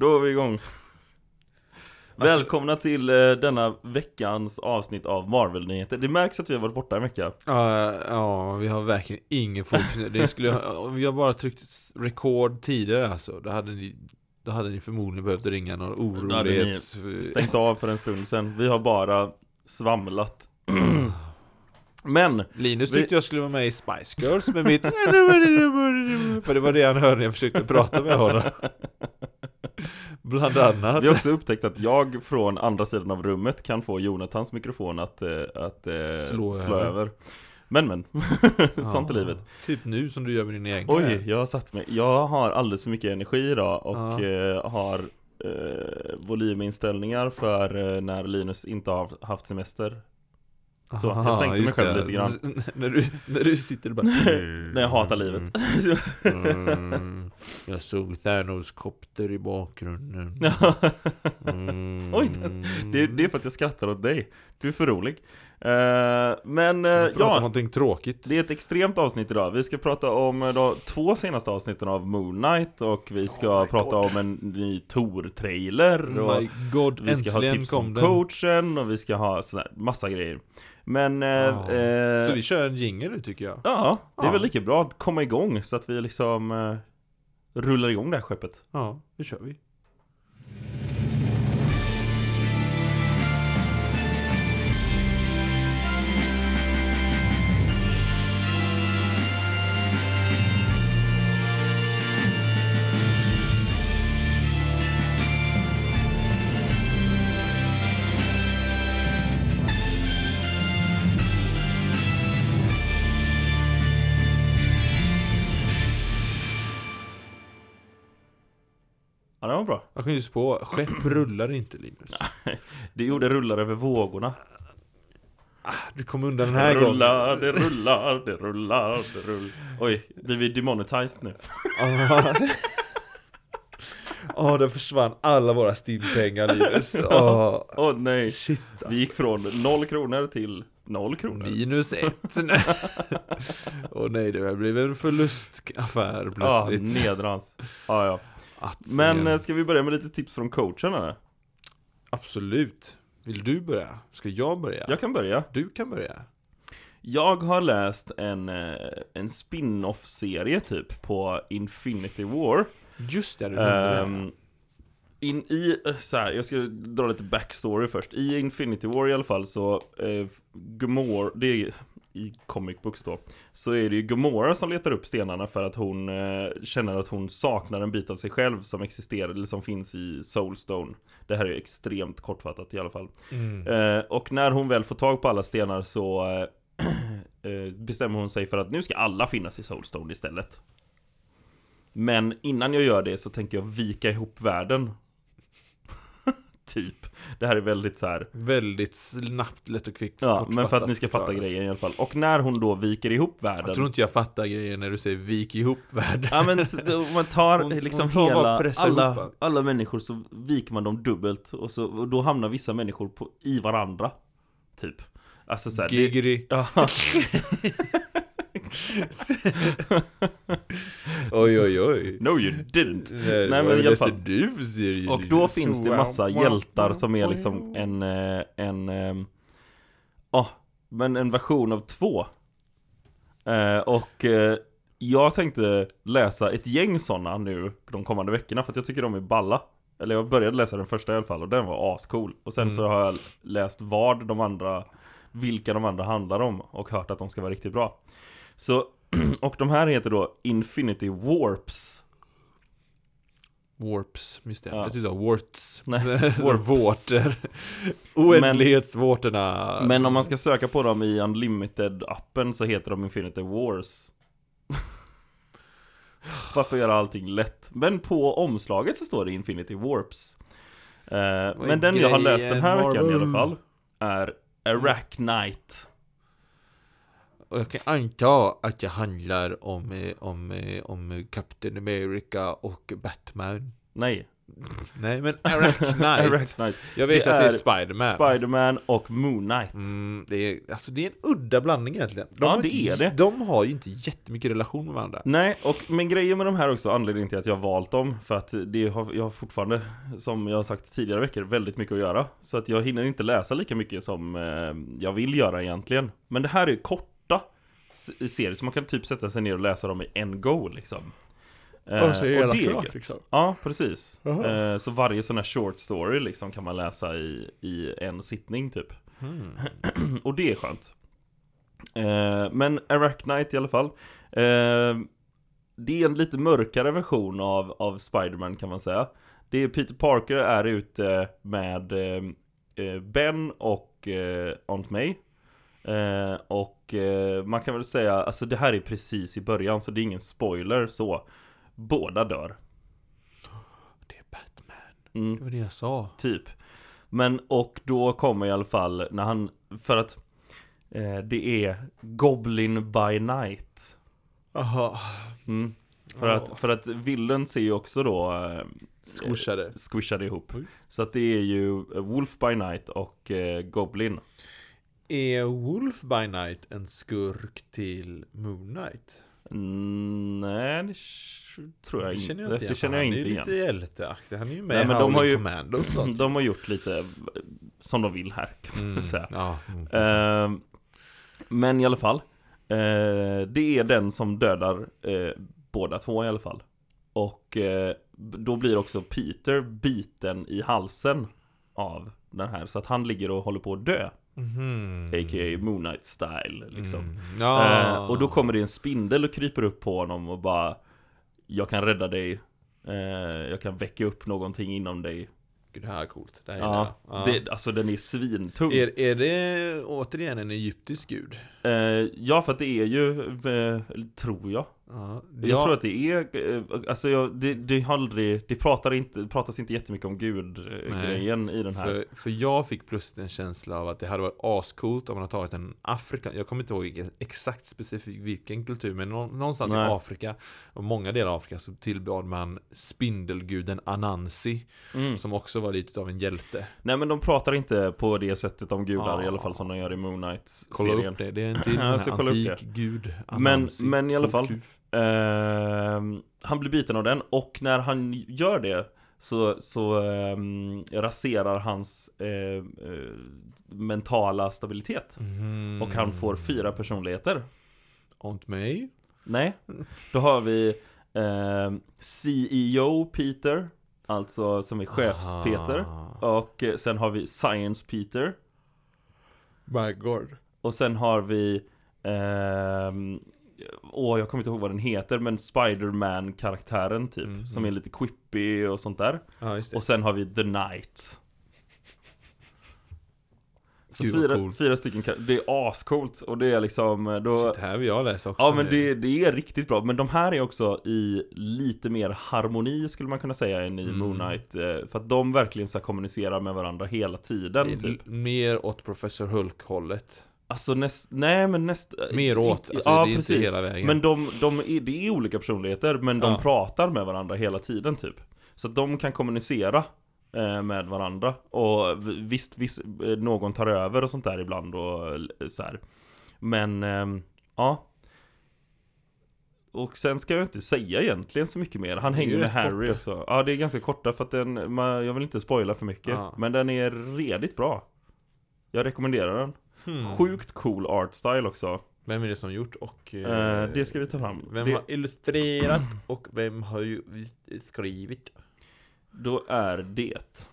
Då är vi igång. Välkomna till eh, denna veckans avsnitt av Marvel-nyheter. Det märks att vi har varit borta en vecka. Ja, ja, vi har verkligen ingen fokus. Det skulle, om vi har bara tryckt rekord tidigare alltså, då hade ni då hade ni förmodligen behövt ringa någon orolighets... Stängt av för en stund sedan. Vi har bara svamlat. Men Linus Vi- tyckte jag skulle vara med i Spice Girls med mitt... För det var det han hörde när jag försökte prata med honom. Bland annat. vi har också upptäckt att jag från andra sidan av rummet kan få Jonathans mikrofon att, eh, att eh, Slå slå, över. över Men men, sånt är Ja, livet Typ nu som du gör med din egen Oj, jag har satt mig Jag har alldeles för mycket energi idag och Ja. eh, har eh, volyminställningar för när Linus inte har haft semester Så, jag Aha, sänkte mig själv det. lite grann. när, du, när du sitter bara... När jag hatar livet Mm, jag såg Thanos kopter i bakgrunden. Mm. Oj, det, det är för att jag skrattar åt dig Du är för rolig eh, Men Jag pratar om ja, någonting tråkigt. det är ett extremt avsnitt idag Vi ska prata om eh, de två senaste avsnitten av Moon Knight Och vi ska Oh prata God. om en ny Tor-trailer och My god, Vi ska ha tips om den. coachen och vi ska ha sådär, massa grejer Men, eh, Ja. eh, Så vi kör en jingle nu tycker jag. ja, det är Ja. väl lika bra att komma igång så att vi liksom eh, rullar igång det här skeppet Ja, nu kör vi. Jag kan just på, skepp rullar inte Linus. Det gjorde rullar över vågorna Du kom undan den här gången. rullar, det rullar, det rullar, det rullar Oj, blir vi demonetized nu? Ja, oh, där försvann alla våra stimpengar Linus. Åh, Åh nej, shit vi alltså. gick från noll kronor till noll kronor Minus ett. Åh nej, det blev en förlustaffär Ja, plötsligt. nedrans Ja, ja Att Men se. eh, ska vi börja med lite tips från coachen eller? Absolut. Vill du börja? Ska jag börja? Jag kan börja Du kan börja. Jag har läst en, eh, en spin-off-serie typ på Infinity War Just det, du nämnde. Ehm, in, I, eh, så här, jag ska dra lite backstory först I Infinity War i alla fall så eh, Gamora, det är i comic books då Så är det ju Gamora som letar upp stenarna för att hon eh, känner att hon saknar en bit av sig själv som existerar, eller som finns i Soulstone Det här är extremt kortfattat i alla fall Mm. Eh, och när hon väl får tag på alla stenar så eh, eh, bestämmer hon sig för att nu ska alla finnas i Soulstone istället. Men innan jag gör det så tänker jag vika ihop världen. Typ. Det här är väldigt så här. Väldigt snabbt, lätt och kvickt. Ja, men för att ni ska fatta förklarat. grejen i alla fall. Och när hon då viker ihop världen. Jag tror inte jag fattar grejen när du säger vik ihop världen. Ja men man tar Hon- liksom hon tar hela, ihop alla, alla människor så viker man dem dubbelt och, så, och då hamnar vissa människor på, i varandra. Typ. Alltså såhär, det, Giggity. ja, Oj, oj, oj. No you didn't Nej, men vad är i alla fall. du får se Och då finns det massa hjältar som är liksom en, eh, en, ehm, ja, men en version av två eh, Och eh, jag tänkte läsa ett gäng sådana nu de kommande veckorna för att jag tycker de är balla Eller jag började läsa den första i alla fall och den var ascool Och sen så Mm. har jag läst vad de andra, vilka de andra handlar om och hört att de ska vara riktigt bra Så, och de här heter då Infinity Warps Warps, just det. Ja. Jag tyckte det var warts. Nej, Warps. Vårtor. Oändlighetsvårtorna. Men om man ska söka på dem i Unlimited-appen så heter de Infinity Wars Varför göra allting lätt? Men på omslaget så står det Infinity Warps eh, Men den jag har läst den här veckan i alla fall Är Arachnite Och jag kan anta att det handlar om, eh, om, eh, om Captain America och Batman. Nej, Nej men. Arachnite. Jag vet Det att det är Spiderman. Spiderman och Moon Knight. Mm, det, är, alltså det är en udda blandning egentligen. De Ja, det är det. De har ju inte jättemycket relation med varandra. Nej, och men grejen med de här också, anledningen till att jag har valt dem För att det har, jag har fortfarande, som jag har sagt tidigare veckor, väldigt mycket att göra Så att jag hinner inte läsa lika mycket som eh, jag vill göra egentligen Men det här är korta s- serier, så man kan typ sätta sig ner och läsa dem i en go liksom Eh, Och det är klart, liksom. Ja, precis eh, Så varje sån här short story liksom kan man läsa i, i en sittning typ Mm. och det är skönt. Eh, men Arachnite i alla fall. Eh, det är en lite mörkare version av, av Spiderman kan man säga. Det är Peter Parker är ute med eh, Ben och Aunt May. Eh, och eh, man kan väl säga, alltså det här är precis i början så det är ingen spoiler så. Båda dör. Det är Batman. Mm. Det var det jag sa. Typ. Men och då kommer i alla fall när han, för att eh, det är Goblin by Night. Jaha. Mm. För, Ja. att, för att villen ser ju också då eh, Squishade. squishade ihop. Oj. Så att det är ju Wolf by Night och eh, Goblin. Är Wolf by Night en skurk till Moon Knight? Mm, nej, det tror jag det inte. jag inte igen. det känner jag han inte är igen. lite hjälteaktig. Han är ju med Nej, i men de har ju- Commando och sånt. De har gjort lite som de vill här kan man Mm. säga. Ja, mm. Ehm, men i alla fall. Eh, det är den som dödar eh, båda två i alla fall. Och eh, då blir också Peter biten i halsen av den här. Så att han ligger och håller på att dö. Mhm. A.k.a. Moon Knight style liksom. Mm. Ja. Eh, och då kommer det en spindel och kryper upp på honom och bara Jag kan rädda dig. Eh, jag kan väcka upp någonting inom dig. Gud, det här är coolt. Det här Ja, ja. Det, alltså den är svintung. Är, är det återigen en egyptisk gud? Eh, ja, för att det är ju, eh, tror jag. Ja. Jag tror att det är, eh, alltså jag, det, det har aldrig, det pratar inte, det pratas inte jättemycket om gud-grejen i den här. För, för jag fick plötsligt en känsla av att det hade varit ascoolt om man hade tagit en Afrika Jag kommer inte ihåg exakt specifikt vilken kultur Men nå- någonstans Nej. i Afrika Och många delar av Afrika så tillbad man Spindelguden Anansi Mm. Som också var lite av en hjälte Nej men de pratar inte på det sättet om gudar Ah. i alla fall som de gör i Moon Kolla Knight-serien. upp det, det är en till Ja, jag kolla antik gud Men- Anansi. men i alla fall. kuf. Ehm, han blir biten av den och när han gör det så, så ehm, raserar hans eh, eh, mentala stabilitet. Mhm. Och han får fyra personligheter. Aunt May Nej, då har vi eh, CEO Peter, alltså som är chefs-Peter. Och sen har vi Science Peter. My god Och sen har vi ehm, Åh, jag kommer inte ihåg vad den heter, men Spider-Man-karaktären typ. Mhm. Som är lite quippy och sånt där. Ja Och sen har vi The Knight. Så Gud, fyra, coolt. fyra stycken Det är ascoolt och det är liksom eh, då, Shit, här vill jag läsa också Ja men det, det är riktigt bra, men de här är också i lite mer harmoni skulle man kunna säga än i Mm. Moon Knight eh, För att de verkligen ska kommunicera med varandra hela tiden typ mer åt Professor Hulk-hållet Alltså näst, nej men näst Mer åt, alltså, ja, det är precis. inte hela vägen Men de, de är, det är olika personligheter, men de Ja. pratar med varandra hela tiden typ Så att de kan kommunicera eh, med varandra Och visst, visst, eh, någon tar över och sånt där ibland och eh, så här. Men, ehm, ja och sen ska jag inte säga egentligen så mycket mer Han hänger med Harry korta. också Ja det är ganska korta för att den, man, jag vill inte spoila för mycket Ja. Men den är redigt bra Jag rekommenderar den Hmm. Sjukt cool art style också Vem är det som gjort och... Eh, det ska vi ta fram. Vem Det- har illustrerat och vem har ju skrivit? Då är det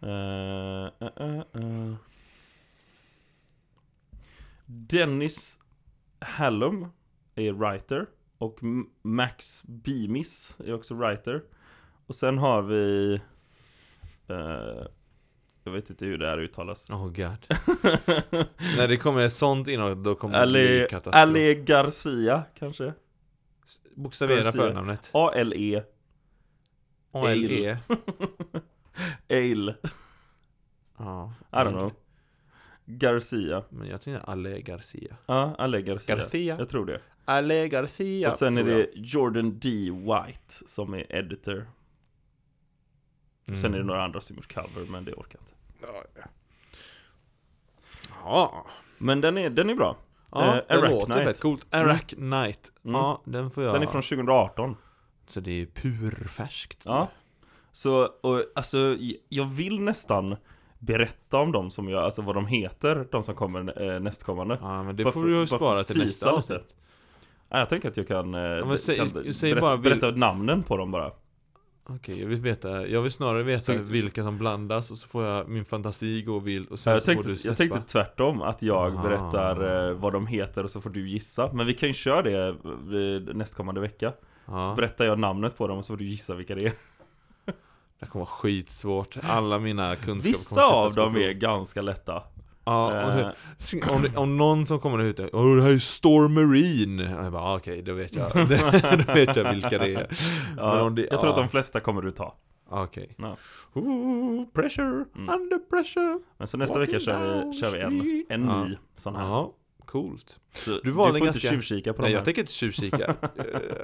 Eh, eh, eh, eh. Dennis Hallum är writer Och Max Bemis är också writer Och sen har vi eh, Jag vet inte hur det här uttalas. Oh god. När det kommer sånt innehåll då kommer det Ale, bli katastrof. Ale Garcia kanske? Bokstavera Garcia. förnamnet. A-L-E A-L-E. Ale. Ja I don't know. Garcia. Men jag tycker Ale Garcia. Ja, Ale Garcia. Garcia. Jag tror det. Ale Garcia Och sen är det. Jordan D. White som är editor. Mm. Sen är det några andra som gjort cover, men det orkar inte. Ja, ja. Ja, Men den är, den är bra. ja Eh, Arach låter Knight. fett coolt. Arac Knight. Mm. Ja, den får jag. Den är från 2018. Så det är purfärskt. Ja. Så, och alltså, jag vill nästan berätta om dem som jag, alltså vad de heter, de som kommer eh, nästkommande. Ja, men det Bara får du ju spara till nästa avsnitt. Ja, jag tänker att jag kan, eh, men säg- kan säg berätta, bara vil- berätta namnen på dem bara. Okej, jag vill veta. Jag vill snarare veta Så- vilka som blandas och så får jag min fantasi gå vild och sen jag, så får tänkte, du jag släppa. tänkte tvärtom, att jag Ah. berättar eh, vad de heter och så får du gissa. Men vi kan ju köra det eh, nästkommande vecka. Så ja, berättar jag namnet på dem och så får du gissa vilka det är. det kommer vara skitsvårt. Alla mina kunskaper Vissa kommer av på dem är ganska lätta. Ja, och Eh, så, om, det- om någon som kommer ut Åh det här är Storm Marine och Jag bara ah, okej, då vet jag Då vet jag vilka det är ja, det- jag tror att ja. de flesta kommer du ta. Ah, Okej Ja. Ooh, pressure, Mm. under pressure Men så nästa vecka kör vi, kör vi en, en Ja. ny sån här. Ja, coolt Så Du du, får ganska- inte tjuvkika på Nej de jag tänker inte tjuvkika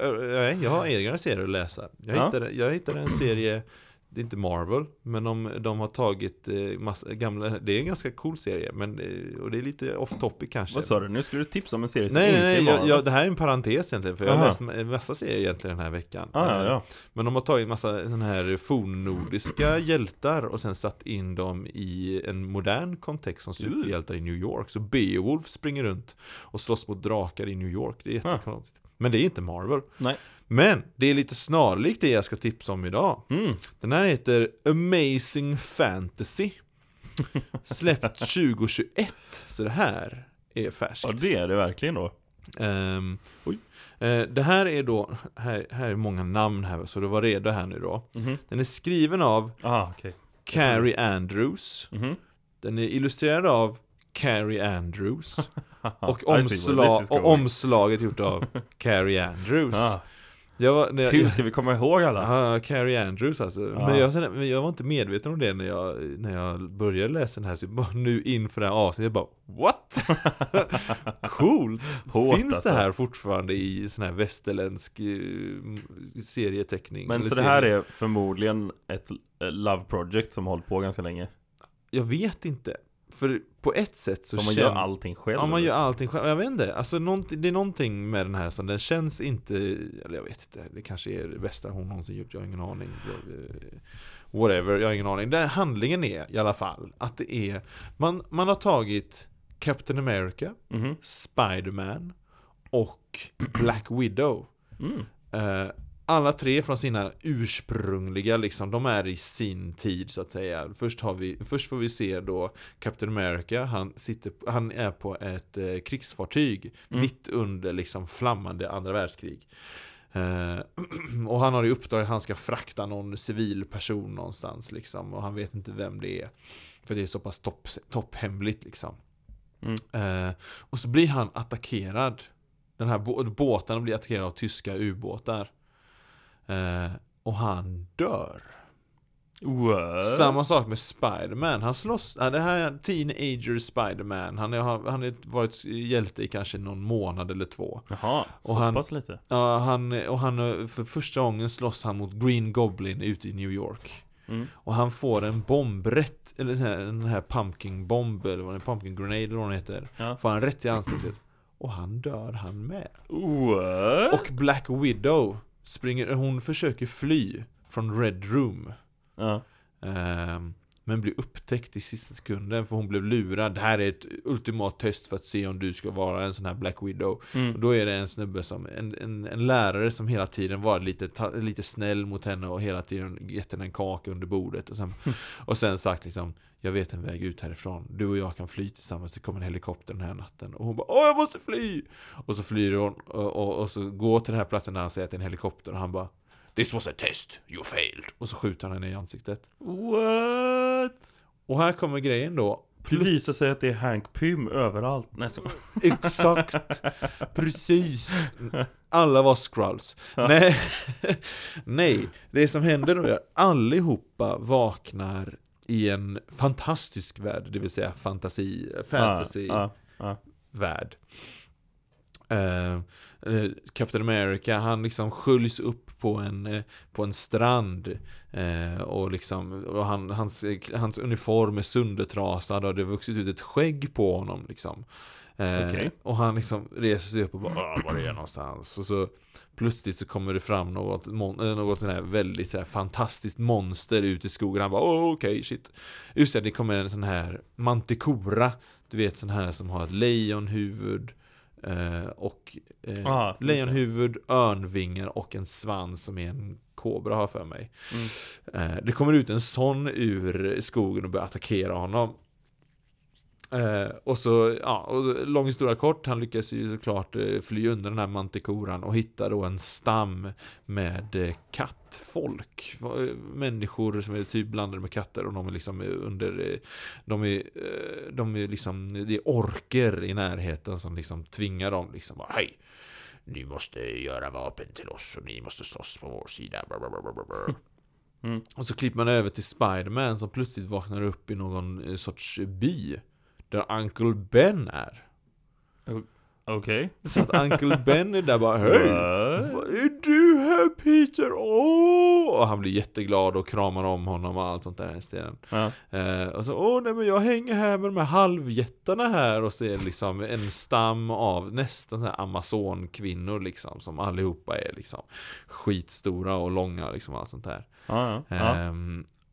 Eh, Nej, jag har egna serier att läsa Jag Ja. hittade, jag hittade en serie Det är inte Marvel Men de, de har tagit eh, massa gamla Det är en ganska cool serie men, eh, Och det är lite off topic kanske. Vad sa du? Nu skulle du tipsa om en serie som Nej nej inte nej, är Marvel. jag, det här är en parentes egentligen för jag har läst en massa serier egentligen den här veckan. Ah, ja, Eh, ja. Men de har tagit massa sådana här fornnordiska hjältar och sen satt in dem i en modern kontext som superhjältar i New York. Så Beowulf springer runt och slåss mot drakar i New York, det är jättekonstigt. Men det är inte Marvel. Nej. Men det är lite snarlikt det jag ska tipsa om idag Mm. Den här heter Amazing Fantasy Släppt 2021 Så det här är färskt Ja, det är det verkligen då. Ehm, oj. Eh, det här är då, här, här är många namn här så du var redo här nu då. Mhm. Den är skriven av Ah, okej. Carrie Andrews. Mhm. Den är illustrerad av Carrie Andrews. Och, omsla- och omslaget gjort av Carrie Andrews. Ah, var, jag, hur ska vi komma ihåg alla? Ja, Carrie Andrews alltså. Ja. Men, jag, men jag var inte medveten om det när jag, när jag började läsa den här. Så bara, nu inför det här avsnittet, jag bara What? Coolt! Hårt, Finns alltså. det här fortfarande i sån här västerländsk eh, serieteckning? Men så det här är förmodligen ett eh, love project som hållit på ganska länge. Jag vet inte. För på ett sätt så Så man gör allting själv. Ja, man gör allting själv. Jag vet inte. Alltså, det är någonting med den här som den känns inte, eller jag vet inte, det kanske är det bästa hon någonsin gjort, jag har ingen aning. Eh, Whatever, jag har ingen aning. Den handlingen är i alla fall att det är, man, man har tagit Captain America, Mhm. Spiderman och Black Widow. Mm. Eh, alla tre från sina ursprungliga, liksom, de är i sin tid så att säga. Först, har vi, först får vi se då Captain America, han, sitter, han är på ett eh, krigsfartyg Mm. mitt under liksom flammande andra världskrig. Eh, och han har i uppdrag att han ska frakta någon civil person någonstans liksom, och han vet inte vem det är. För det är så pass topp, topphemligt liksom. Mm. Eh, och så blir han attackerad. Den här bå- båten blir attackerad av tyska ubåtar. Eh, och han dör. What? Samma sak med Spiderman. Han slåss, ja, det här är Teenager Spiderman. Han har han varit hjälte i kanske någon månad eller två. Jaha, Och så han- pass lite. Ja, han, och han, för första gången slåss han mot Green Goblin ute i New York. Mm. Och han får en bomb rätt, eller den här pumpkin bomb eller vad det är, pumpkin grenade eller vad den heter. Ja. Får han rätt i ansiktet. Och han dör han med. What? Och Black Widow springer, hon försöker fly från Red Room. Ja. Ehm, men blir upptäckt i sista sekunden för hon blev lurad. Det här är ett ultimat test för att se om du ska vara en sån här Black Widow. Och Mm. då är det en snubbe som, en, en, en lärare som hela tiden var lite, ta, lite snäll mot henne och hela tiden gett henne en kaka under bordet. Och sen, och sen sagt liksom, jag vet en väg ut härifrån. Du och jag kan fly tillsammans. Det kommer en helikopter den här natten. Och hon bara, åh jag måste fly! Och så flyr hon och, och, och så går till den här platsen där han säger att det är en helikopter och han bara This was a test, you failed! Och så skjuter han henne i ansiktet. What? Och här kommer grejen då. Det visar sig att det är Hank Pym överallt. Nej, så. Exakt! Precis! Alla var scrolls. Nej. Nej, det som händer då är att allihopa vaknar i en fantastisk värld, det vill säga fantasi, fantasy Ja, ja, ja. Eh, eh, Captain America, han liksom sköljs upp på en, eh, på en strand eh, Och liksom, och han, hans, hans uniform är söndertrasad och det har vuxit ut ett skägg på honom liksom eh, Okej. Och han liksom reser sig upp och bara "Ah, var är jag någonstans? Och så plötsligt så kommer det fram något, eh, något sån här väldigt så här fantastiskt monster ut i skogen Han bara oh, okej shit Just det, det kommer en sån här mantikora Du vet sån här som har ett lejonhuvud eh, Och eh, Aha, lejonhuvud, örnvingar och en svans som är en kobra har för mig. Mm. eh, Det kommer ut en sån ur skogen och börjar attackera honom Eh, och så, ja, och lång historia kort, han lyckas ju såklart eh, fly undan den här mantikoran och hitta då en stam med eh, kattfolk. Eh, Människor som är typ blandade med katter och de är liksom eh, under, eh, de är, de är liksom, det är orker i närheten som liksom tvingar dem liksom bara, hej! Ni måste göra vapen till oss och ni måste slåss på vår sida. Mm. Och så klipper man över till Spiderman som plötsligt vaknar upp i någon sorts by. Där Uncle Ben är. Okej. Så att Uncle Ben är där bara Hej! Vad är du här Peter? Åh! Och han blir jätteglad och kramar om honom och allt sånt där i stilen. Ja. Eh, och så, åh nej men jag hänger här med de här halvjättarna här och det liksom en stam av nästan så här amazonkvinnor liksom som allihopa är liksom skitstora och långa liksom allt sånt där. Ja, ja. ja.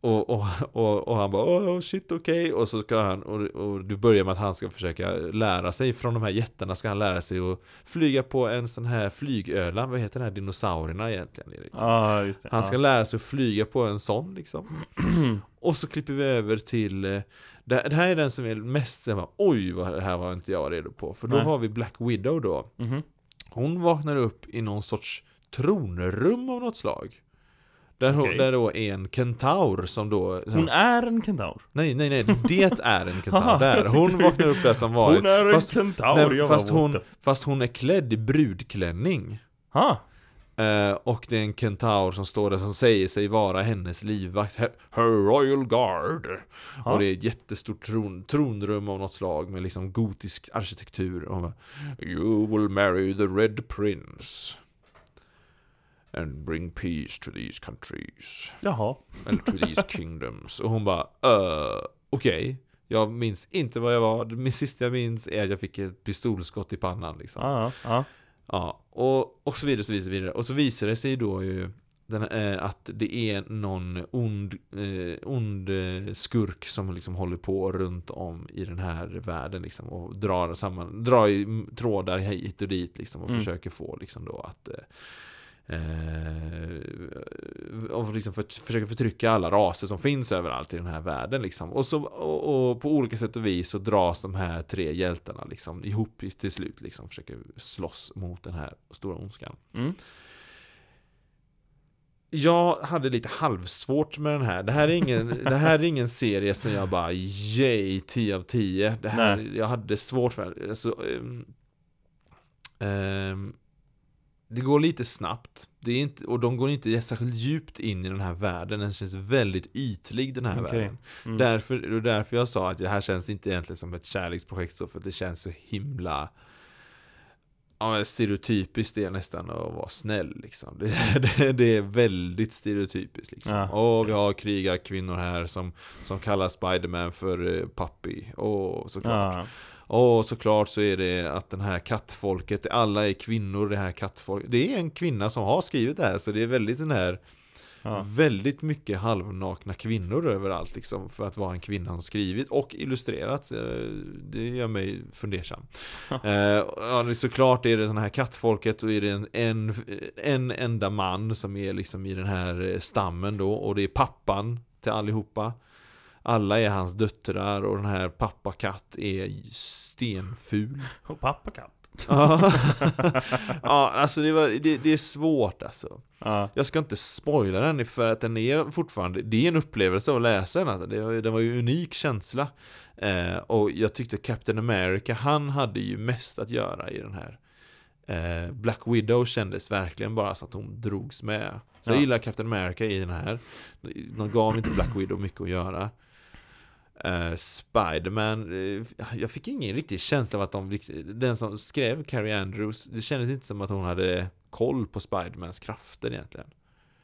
Och, och, och, och han bara åh shit okej och så ska han och, och du börjar med att han ska försöka lära sig från de här jättarna ska han lära sig att flyga på en sån här flygöla, vad heter den här dinosaurierna egentligen? Erik? Ja, just det. Han ska ja. lära sig att flyga på en sån liksom. Och så klipper vi över till eh, det, det här är den som är mest så här, Oj, vad det här var inte jag redo på. För då Nej. har vi Black Widow då. Mhm. Hon vaknar upp i någon sorts tronrum av något slag. Där, Okej. där då är en kentaur som då... Hon är en kentaur. Nej, nej, nej, det är en kentaur där. Hon vaknar upp där som vanligt. Hon är en fast, kentaur. nej, fast, hon, the fast hon är klädd i brudklänning. Ha, Eh, och det är en kentaur som står där som säger sig vara hennes livvakt Her, her Royal Guard Ja. Och det är ett jättestort tron, tronrum av något slag med liksom gotisk arkitektur och You will marry the Red Prince And bring peace to these countries jaha. Eller to these kingdoms Och hon bara, uh, okej Jag minns inte vad jag var Min sista jag minns är att jag fick ett pistolskott i pannan liksom Ja, ja, ja. Och, och så vidare, så vidare, så vidare. Och så visar det sig då ju den, eh, att det är någon ond, eh, ond eh, skurk som liksom håller på runt om i den här världen liksom och drar samman, drar i trådar hit och dit liksom och Mm. försöker få liksom då att eh, eh, och liksom för, försöker förtrycka alla raser som finns överallt i den här världen liksom. Och, så, och, och på olika sätt och vis så dras de här tre hjältarna liksom ihop till slut liksom. Försöker slåss mot den här stora ondskan. Mm. Jag hade lite halvsvårt med den här. Det här är ingen, det här är ingen serie som jag bara yay, 10 av 10. Det här, Nej. jag hade svårt för. Alltså, ehm, ehm, det går lite snabbt. Det är inte, och de går inte särskilt djupt in i den här världen. Den känns väldigt ytlig den här Okej. världen. Mm. Därför, var därför jag sa att det här känns inte egentligen som ett kärleksprojekt så för att det känns så himla Ja, stereotypiskt är nästan att vara snäll liksom. Det, det, det är väldigt stereotypiskt liksom. Ja. Och vi har krigarkvinnor här som, som kallar Spiderman för eh, Puppy. Och såklart. Ja. Och såklart så är det att den här kattfolket, alla är kvinnor det här kattfolket. Det är en kvinna som har skrivit det här så det är väldigt den här Ja. Väldigt mycket halvnakna kvinnor överallt liksom För att vara en kvinna som skrivit och illustrerat eh, Det gör mig fundersam eh, Såklart är det sån här kattfolket och är det en, en, en enda man som är liksom i den här stammen då Och det är pappan till allihopa Alla är hans döttrar och den här pappakatt är stenful Och pappakatt. Ja, ja alltså det, var, det, det är svårt alltså Ja. jag ska inte spoila den för att den är fortfarande Det är en upplevelse att läsa den alltså. det, var- det var ju en unik känsla eh, Och jag tyckte Captain America Han hade ju mest att göra i den här eh, Black Widow kändes verkligen bara så att hon drogs med Så jag Ja. gillar Captain America i den här De gav inte Black Widow mycket att göra Uh, Spiderman, eh, jag fick ingen riktig känsla av att de, den som skrev Carrie Andrews, det kändes inte som att hon hade koll på Spidermans krafter egentligen.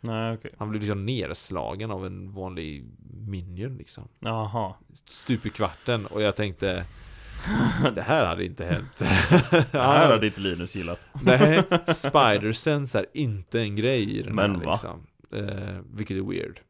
Nej, okej. Han blev liksom nerslagen av en vanlig minion liksom. Jaha. Stup i kvarten och jag tänkte Det här hade inte hänt. Det här hade inte Linus gillat. Nej, Spider-Sense är inte en grej i den Men här va? liksom. Eh, vilket är weird.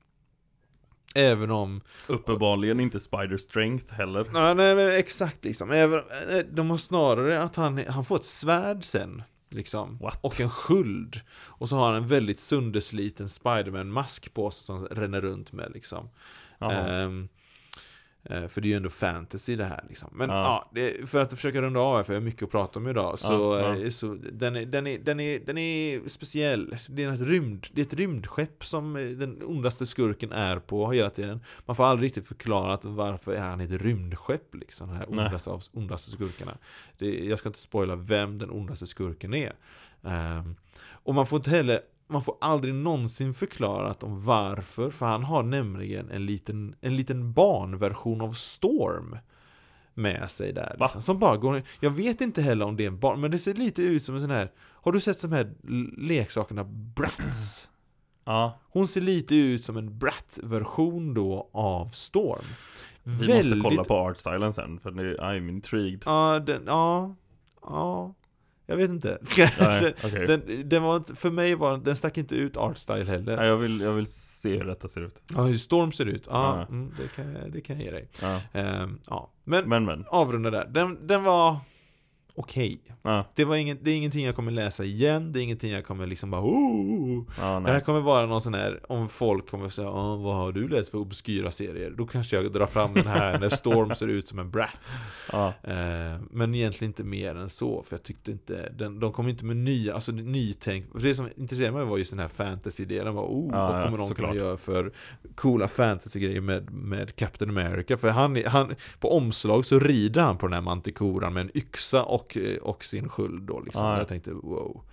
Även om Uppenbarligen inte Spider Strength heller. Nej, nej men exakt liksom. Även, eh, de har snarare att han, han får ett svärd sen. Liksom. What? Och en sköld. Och så har han en väldigt söndersliten Spiderman-mask på sig som ränner runt med liksom. Jaha. Eh, för det är ju ändå fantasy det här liksom. Men ja, Ja. för att försöka runda av här, för jag har mycket att prata om idag. Så, Ja, eh, så den, är, den, är, den, är, den är speciell. Det är, ett rymd, det är ett rymdskepp som eh, den ondaste skurken är på hela tiden. Man får aldrig riktigt förklarat varför är han ett rymdskepp liksom. Den här Nej. ondaste av ondaste skurkarna. Det, jag ska inte spoila vem den ondaste skurken är. Ehm, och man får inte heller man får aldrig någonsin förklarat om varför, för han har nämligen en liten, en liten barnversion av Storm med sig där. Liksom, som bara går Jag vet inte heller om det är en barn, men det ser lite ut som en sån här Har du sett de här leksakerna Bratz? Ja, Hon ser lite ut som en Bratz-version då av Storm. vi måste kolla på artstylen sen för nu, I'm intrigued. Ja, den, ja, ja, jag vet inte. Nej, okej. den, den var inte, för mig var den stack inte ut artstyle heller. Nej, jag, vill, jag vill se hur detta ser ut. Ja, hur Storm ser ut. Ja, mm, det, kan det kan jag ge dig. Ja. Ehm, ja. Men, Men men. avrunda där. Den, den var okej. Ja, Det, var det är ingenting jag kommer läsa igen, det är ingenting jag kommer liksom bara oh. ja Det här kommer vara någon sån här, om folk kommer säga oh, vad har du läst för obskyra serier? Då kanske jag drar fram den här när Storm ser ut som en brat. Ja, Eh, men egentligen inte mer än så, för jag tyckte inte, den, de kom inte med nya, alltså nytänk. Det som intresserade mig var just den här fantasy-delen, var, oh, vad kommer de såklart. kunna göra för coola fantasy-grejer med, med Captain America? För han, han, på omslag så rider han på den här mantikoran med en yxa och, eh, och sin sköld då liksom. Ja, ja. Jag tänkte, wow,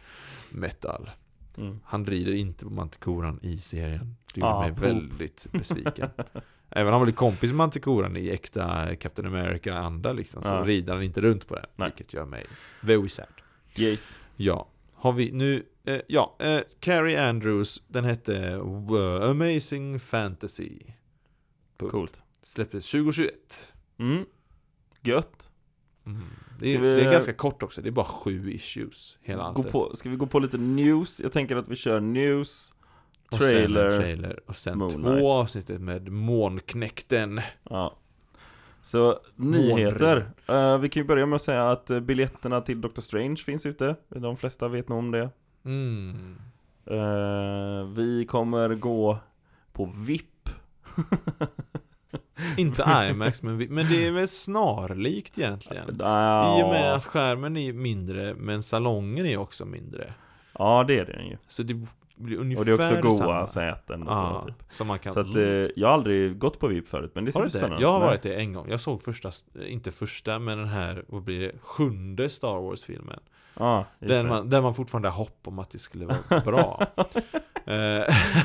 metal. mm. Han rider inte på mantikoran i serien. Det gjorde Ah, mig poop. väldigt besviken. Även om han blir kompis med mantikoran i äkta Captain America-anda liksom, så Ja. rider han inte runt på den. Nej. Vilket gör mig very sad. yes. Ja, har vi nu, eh, ja, eh, Carrie Andrews, den hette Amazing Fantasy. Punkt. Coolt. Släpptes 2021. Mm. Gött. Mm. Det, är, vi- det är ganska kort också, det är bara sju issues hela allt. på, ska vi gå på lite news? Jag tänker att vi kör news, Och sen en trailer. trailer och sen Moonlight. två avsnittet med Månknäkten. Ja. Så nyheter. Eh, vi kan ju börja med att säga att eh, biljetterna till Doctor Strange finns ute. De flesta vet nog om det. Mm. Eh, vi kommer gå på VIP. Inte IMAX, men, men det är väl snarlikt egentligen. Ja, I och med att skärmen är mindre, men salongen är också mindre. Ja, det är det ju. Så det blir ungefär Och det är också goa samma. säten och Ja, så typ. som man kan... Så att eh, jag har aldrig gått på VIP förut, men det ser du ut spännande Jag har varit det en gång. Jag såg första, inte första, men den här, vad blir det, sjunde Star Wars-filmen. Den det. man, där man fortfarande har hopp om att det skulle vara bra. Eh,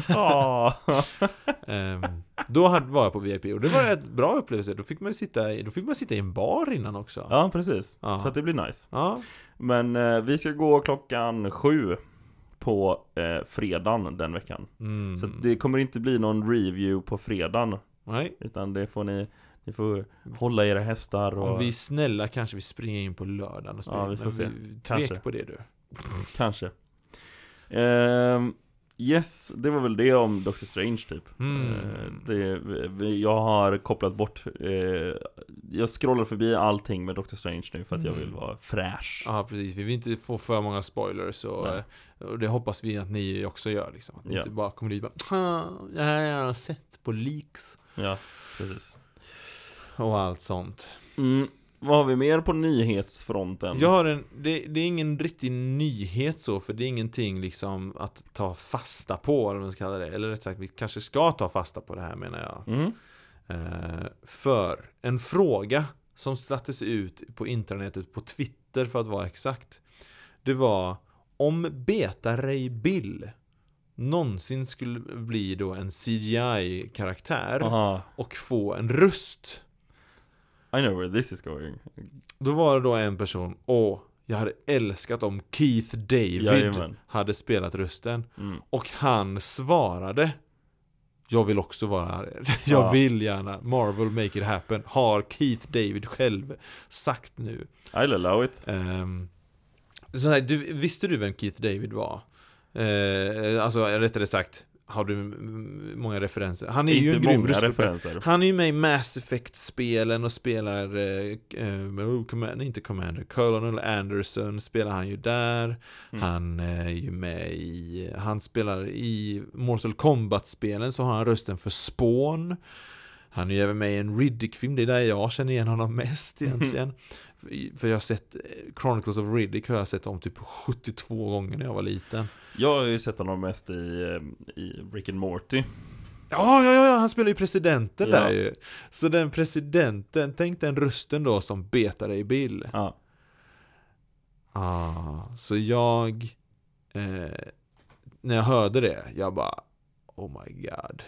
Ja. ehm, då hade, var jag på VIP och det var en bra upplevelse. Då fick man sitta i, då fick man sitta i en bar innan också. ja, precis. Ja. Så att det blir nice. Ja. Men eh, vi ska gå klockan sju på eh, fredagen den veckan. Mm. Så det kommer inte bli någon review på fredagen. Nej. Utan det får ni, ni får hålla era hästar och Om vi är snälla kanske vi springer in på lördagen och spelar. Ja, vi får se. Tvek Kanske. på det du. kanske. Ehm, yes, det var väl det om Doctor Strange typ. Mm. Eh, det, jag har kopplat bort, eh, jag scrollar förbi allting med Doctor Strange nu för att jag Mm. vill vara fräsch. Ja precis, vi vill inte få för många spoilers och, eh, och det hoppas vi att ni också gör liksom. Att ni Ja. inte bara kommer dit och bara "Ah, Det här har jag sett på leaks Ja, precis. och allt sånt. Mm, vad har vi mer på nyhetsfronten? Jag har en, det, det är ingen riktig nyhet så, för det är ingenting liksom att ta fasta på, eller vad man ska kalla det. Eller rätt sagt, vi kanske ska ta fasta på det här menar jag. Mm. Eh, för en fråga som sattes ut på internetet, på Twitter för att vara exakt. Det var om Beta Ray Bill någonsin skulle bli då en CGI-karaktär och få en röst I know where this is going. Då var det då en person, åh, jag hade älskat om Keith David Jajamän. hade spelat rösten. Mm. Och han svarade Jag vill också vara här. Jag Ja. vill gärna. Marvel make it happen. Har Keith David själv sagt nu. I'll allow it. Um, så här, du, visste du vem Keith David var? Eh, alltså rättare sagt, har du många referenser? Han är ju Inte en grym referenser. Han är ju med i Mass Effect-spelen och spelar, eh, eh, oh, command, inte Commander, Colonel Anderson spelar han ju där. Mm. Han är ju med i, han spelar i Mortal Kombat-spelen så har han rösten för Spawn. Han är ju även med i en Riddick-film, det är där jag känner igen honom mest egentligen. För- För jag har sett eh, Chronicles of Riddick har jag sett om typ 72 gånger när jag var liten. Jag har ju sett honom mest i, eh, i Rick and Morty. Ja, ja, ja, han spelar ju presidenten Ja. där ju. Så den presidenten, tänk den rösten då som betar dig Bill. Ja. Ah, så jag, eh, när jag hörde det, jag bara, oh my god.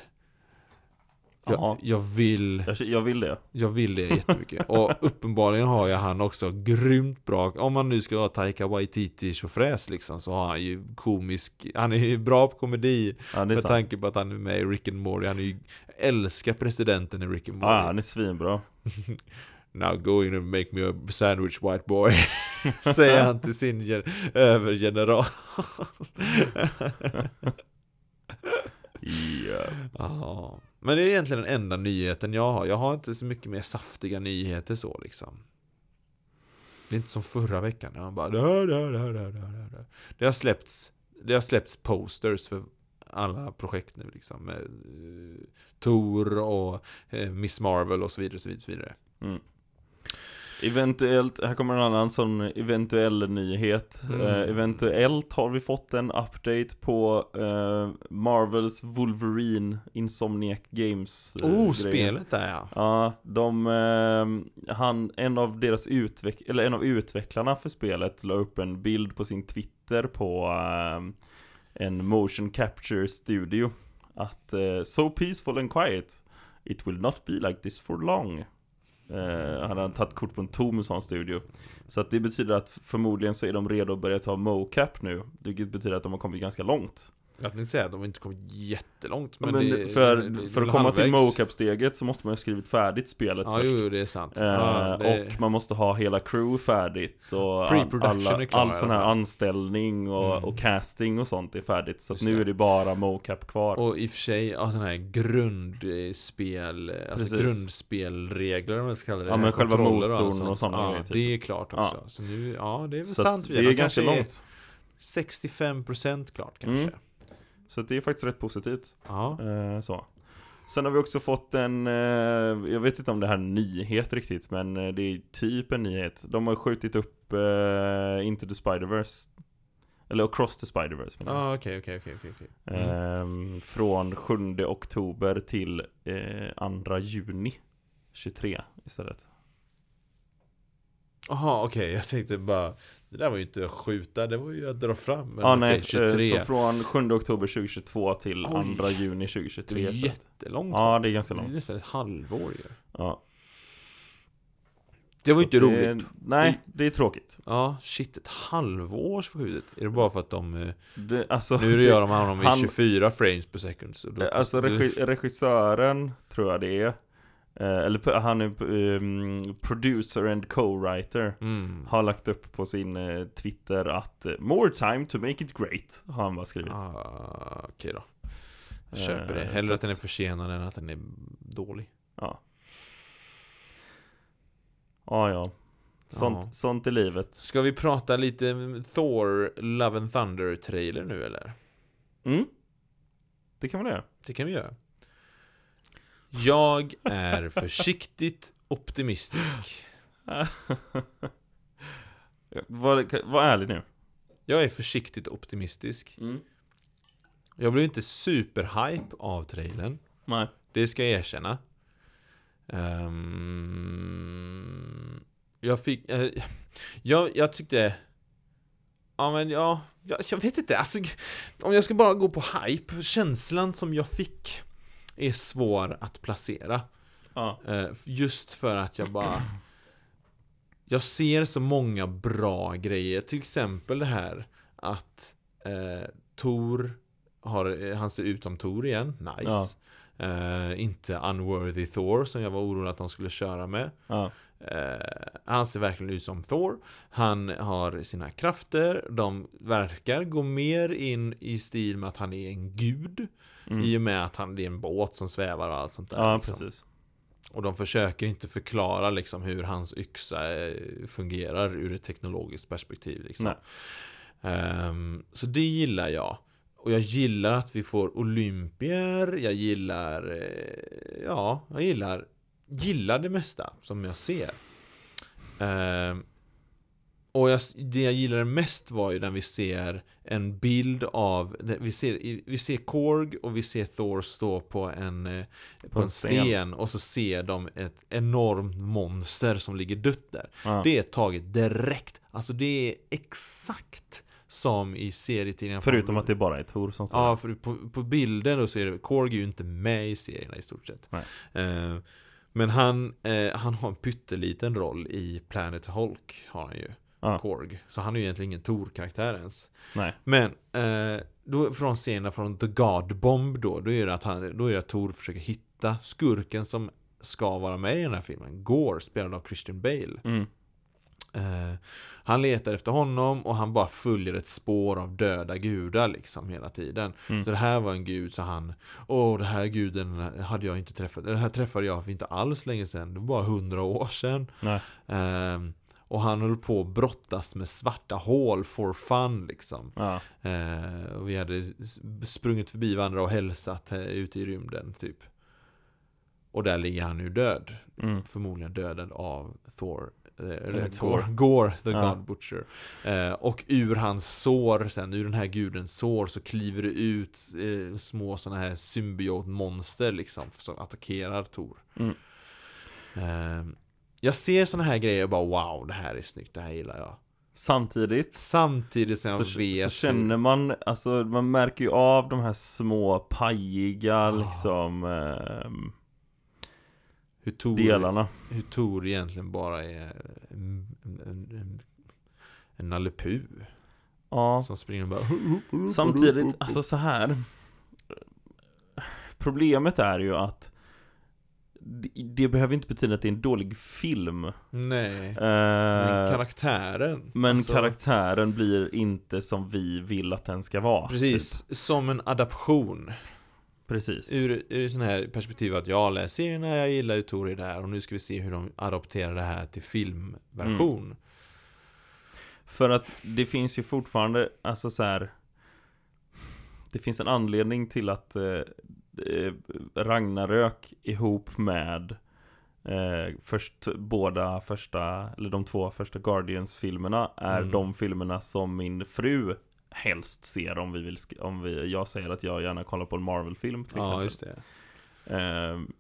Jag, Ja. jag, vill, Jag, jag vill det. jag vill det jättemycket. Och uppenbarligen har jag han också grymt bra, om man nu ska ha Taika Waititi tjofräs liksom, så har han ju komisk, han är ju bra på komedi. Ja, Med sant. tanke på att han är med i Rick and Morty, han är ju, älskar presidenten i Rick and Morty. Ja, han är svinbra. Now go in and make me a sandwich white boy Säger han till sin gen- övergeneral Ja. Ja, Men det är egentligen den enda nyheten jag har Jag har inte så mycket mer saftiga nyheter så liksom Det är inte som förra veckan när han bara da, da, da, da, da. Det har släppts Det har släppts posters för alla projekt nu liksom med eh, Thor och eh, Miss Marvel och så vidare, så vidare, så vidare. Mm. Eventuellt, här kommer en annan sån eventuell nyhet. Mm. Eh, eventuellt har vi fått en update på eh, Marvels Wolverine Insomniac Games eh, Oh, grejer. spelet där ja Ja, de, han, en av deras utveck eller en av utvecklarna för spelet la upp en bild på sin Twitter på en motion capture studio. Att So peaceful and quiet, it will not be like this for long. Eh, han har tagit kort på en tom sån studio. Så att det betyder att förmodligen så är de redo att börja ta mocap nu. Vilket betyder att de har kommit ganska långt. Jag tänkte säga att de inte kommit jättelångt men, Men, det, för, det- det är för att komma till halvvägs. mocap-steget så måste man ha skrivit färdigt spelet Ja, först. jo, det är sant Eh, ja, Och man måste ha hela crew färdigt och alla, är all sån här anställning och, Mm. och casting och sånt är färdigt Så nu är det bara mocap kvar Och i och för sig, ja, sådana här grundspel, alltså Precis. grundspelregler om man ska kalla det Ja, men själva motorn och sånt. sådana Ja, grejer, typ. det är klart också Så nu, ja det är väl Så sant vi det är ganska långt 65% klart kanske Mm. Så det är faktiskt rätt positivt Ja, eh, så. Sen har vi också fått en, eh, jag vet inte om det här är en nyhet riktigt Men eh, det är typ en nyhet De har skjutit upp eh, Into the Spider-Verse Eller Across the Spider-Verse menar jag. ja okej okej okej okej okej. Mm. Ehm, från 7 oktober till eh, 2 juni 23 istället. Jaha okej, jag tänkte bara Det där var ju inte att skjuta, det var ju att dra fram Ja nej, 23 eh, så från 7 oktober 2022 till Oj. 2 juni Det 2023 är istället. jättelångt Ja, det är ganska Det är långt. nästan ett halvår ju Ja. Det var ju inte det- roligt Nej, det är tråkigt. Ja, shit, ett halvårs förskjutet Är det bara för att de eh, Det, alltså, Nu gör de honom i han- 24 frames per second så då, Alltså regi regissören tror jag det är. Eh, eller han är um, producer and co-writer. mm. Har lagt upp på sin eh, Twitter att eh, More time to make it great. Har han bara skrivit. ah, Okej då Jag köper det, hellre att den är försenad än att den är dålig Ja. Ja, ja. Sånt, Ja. sånt är livet. Ska vi prata lite Thor Love and Thunder trailer nu eller? Mm. Det kan man göra. Det kan vi göra Jag är försiktigt optimistisk var, var ärlig nu. Jag är försiktigt optimistisk Mm. Jag blev inte superhype av trailern Nej. Det ska jag erkänna. Ehm, jag fick... eh, jag, jag tyckte... Ja men ja, jag, jag vet inte, alltså, om jag ska bara gå på hype, känslan som jag fick är svår att placera. Ja. Eh, Just för att jag bara Jag ser så många bra grejer Till exempel det här Att eh, Tor har, Han ser ut som Tor igen, nice Ja. eh, Inte Unworthy Thor som jag var orolig att de skulle köra med Ja. Eh, han ser verkligen ut som Thor Han har sina krafter De verkar gå mer in i stil med att han är en gud Mm. I och med att han, är en båt som svävar och allt sånt där Ja, liksom. precis. Och de försöker inte förklara liksom hur hans yxa eh, fungerar ur ett teknologiskt perspektiv liksom. Ehm, Så det gillar jag Och jag gillar att vi får olympier Jag gillar eh, Ja, jag gillar Gillar det mesta som jag ser Ehm, Och jag, det jag gillade mest var ju när vi ser en bild av Vi ser, vi ser Korg och vi ser Thor stå på en eh, På, en en sten. sten och så ser de ett enormt monster som ligger dött där Ja. det är taget direkt. Alltså det är exakt som i serietidningarna. Förutom att det bara är Tor som står Ja, för på, på bilden då ser det, Korg är ju inte med i serierna i stort sett. Men han, eh, han har en pytteliten roll i Planet Hulk, har han ju. Ja. Korg. Så han är ju egentligen ingen Tor-karaktär ens. Nej. Men, eh, då från scenerna från The God Bomb då, då är det att, han, då är att Tor försöker hitta skurken som ska vara med i den här filmen. Gore, spelad av Christian Bale. Mm. Eh, han letar efter honom och han bara följer ett spår av döda gudar liksom hela tiden. Mm. Så det här var en gud så han, åh det här guden hade jag inte träffat, det här träffade jag för inte alls länge sedan, det var bara hundra år sedan. Ehm, och han höll på att brottas med svarta hål for fun liksom. Ja. Eh, och vi hade sprungit förbi varandra och hälsat eh, ute i rymden typ. Och där ligger han nu död. Mm. Förmodligen dödad av Thor. Eh, Eller. Thor. Gore, the Ja. God Butcher. Eh, och ur hans sår sen, ur den här gudens sår så kliver det ut eh, små sådana här symbiotmonster liksom som attackerar Thor. Mm. Eh, jag ser sådana här grejer och bara wow, det här är snyggt, det här gillar jag. Samtidigt Samtidigt som jag så, vet så känner man, alltså man märker ju av de här små pajiga Ah. liksom ehm, hur Tor, delarna. hur Tor egentligen bara är en, en, en, en Nalle Puh Ja. som springer och bara Samtidigt, alltså så här Problemet är ju att det, det behöver inte betyda att det är en dålig film. Nej, Eh, men karaktären men alltså, karaktären blir inte som vi vill att den ska vara. Precis, som en adaption Typ. Precis. Ur, ur sån här perspektiv att jag läser serierna, jag gillar ju Tor det här och nu ska vi se hur de adopterar det här till filmversion Mm. För att det finns ju fortfarande, alltså så här. Det finns en anledning till att eh, eh, Ragnarök ihop med eh, först, båda första, eller de två första Guardians-filmerna är Mm. de filmerna som min fru helst ser om vi vill, om vi, jag säger att jag gärna kollar på en Marvel-film till Ja, exempel. just det Ehm,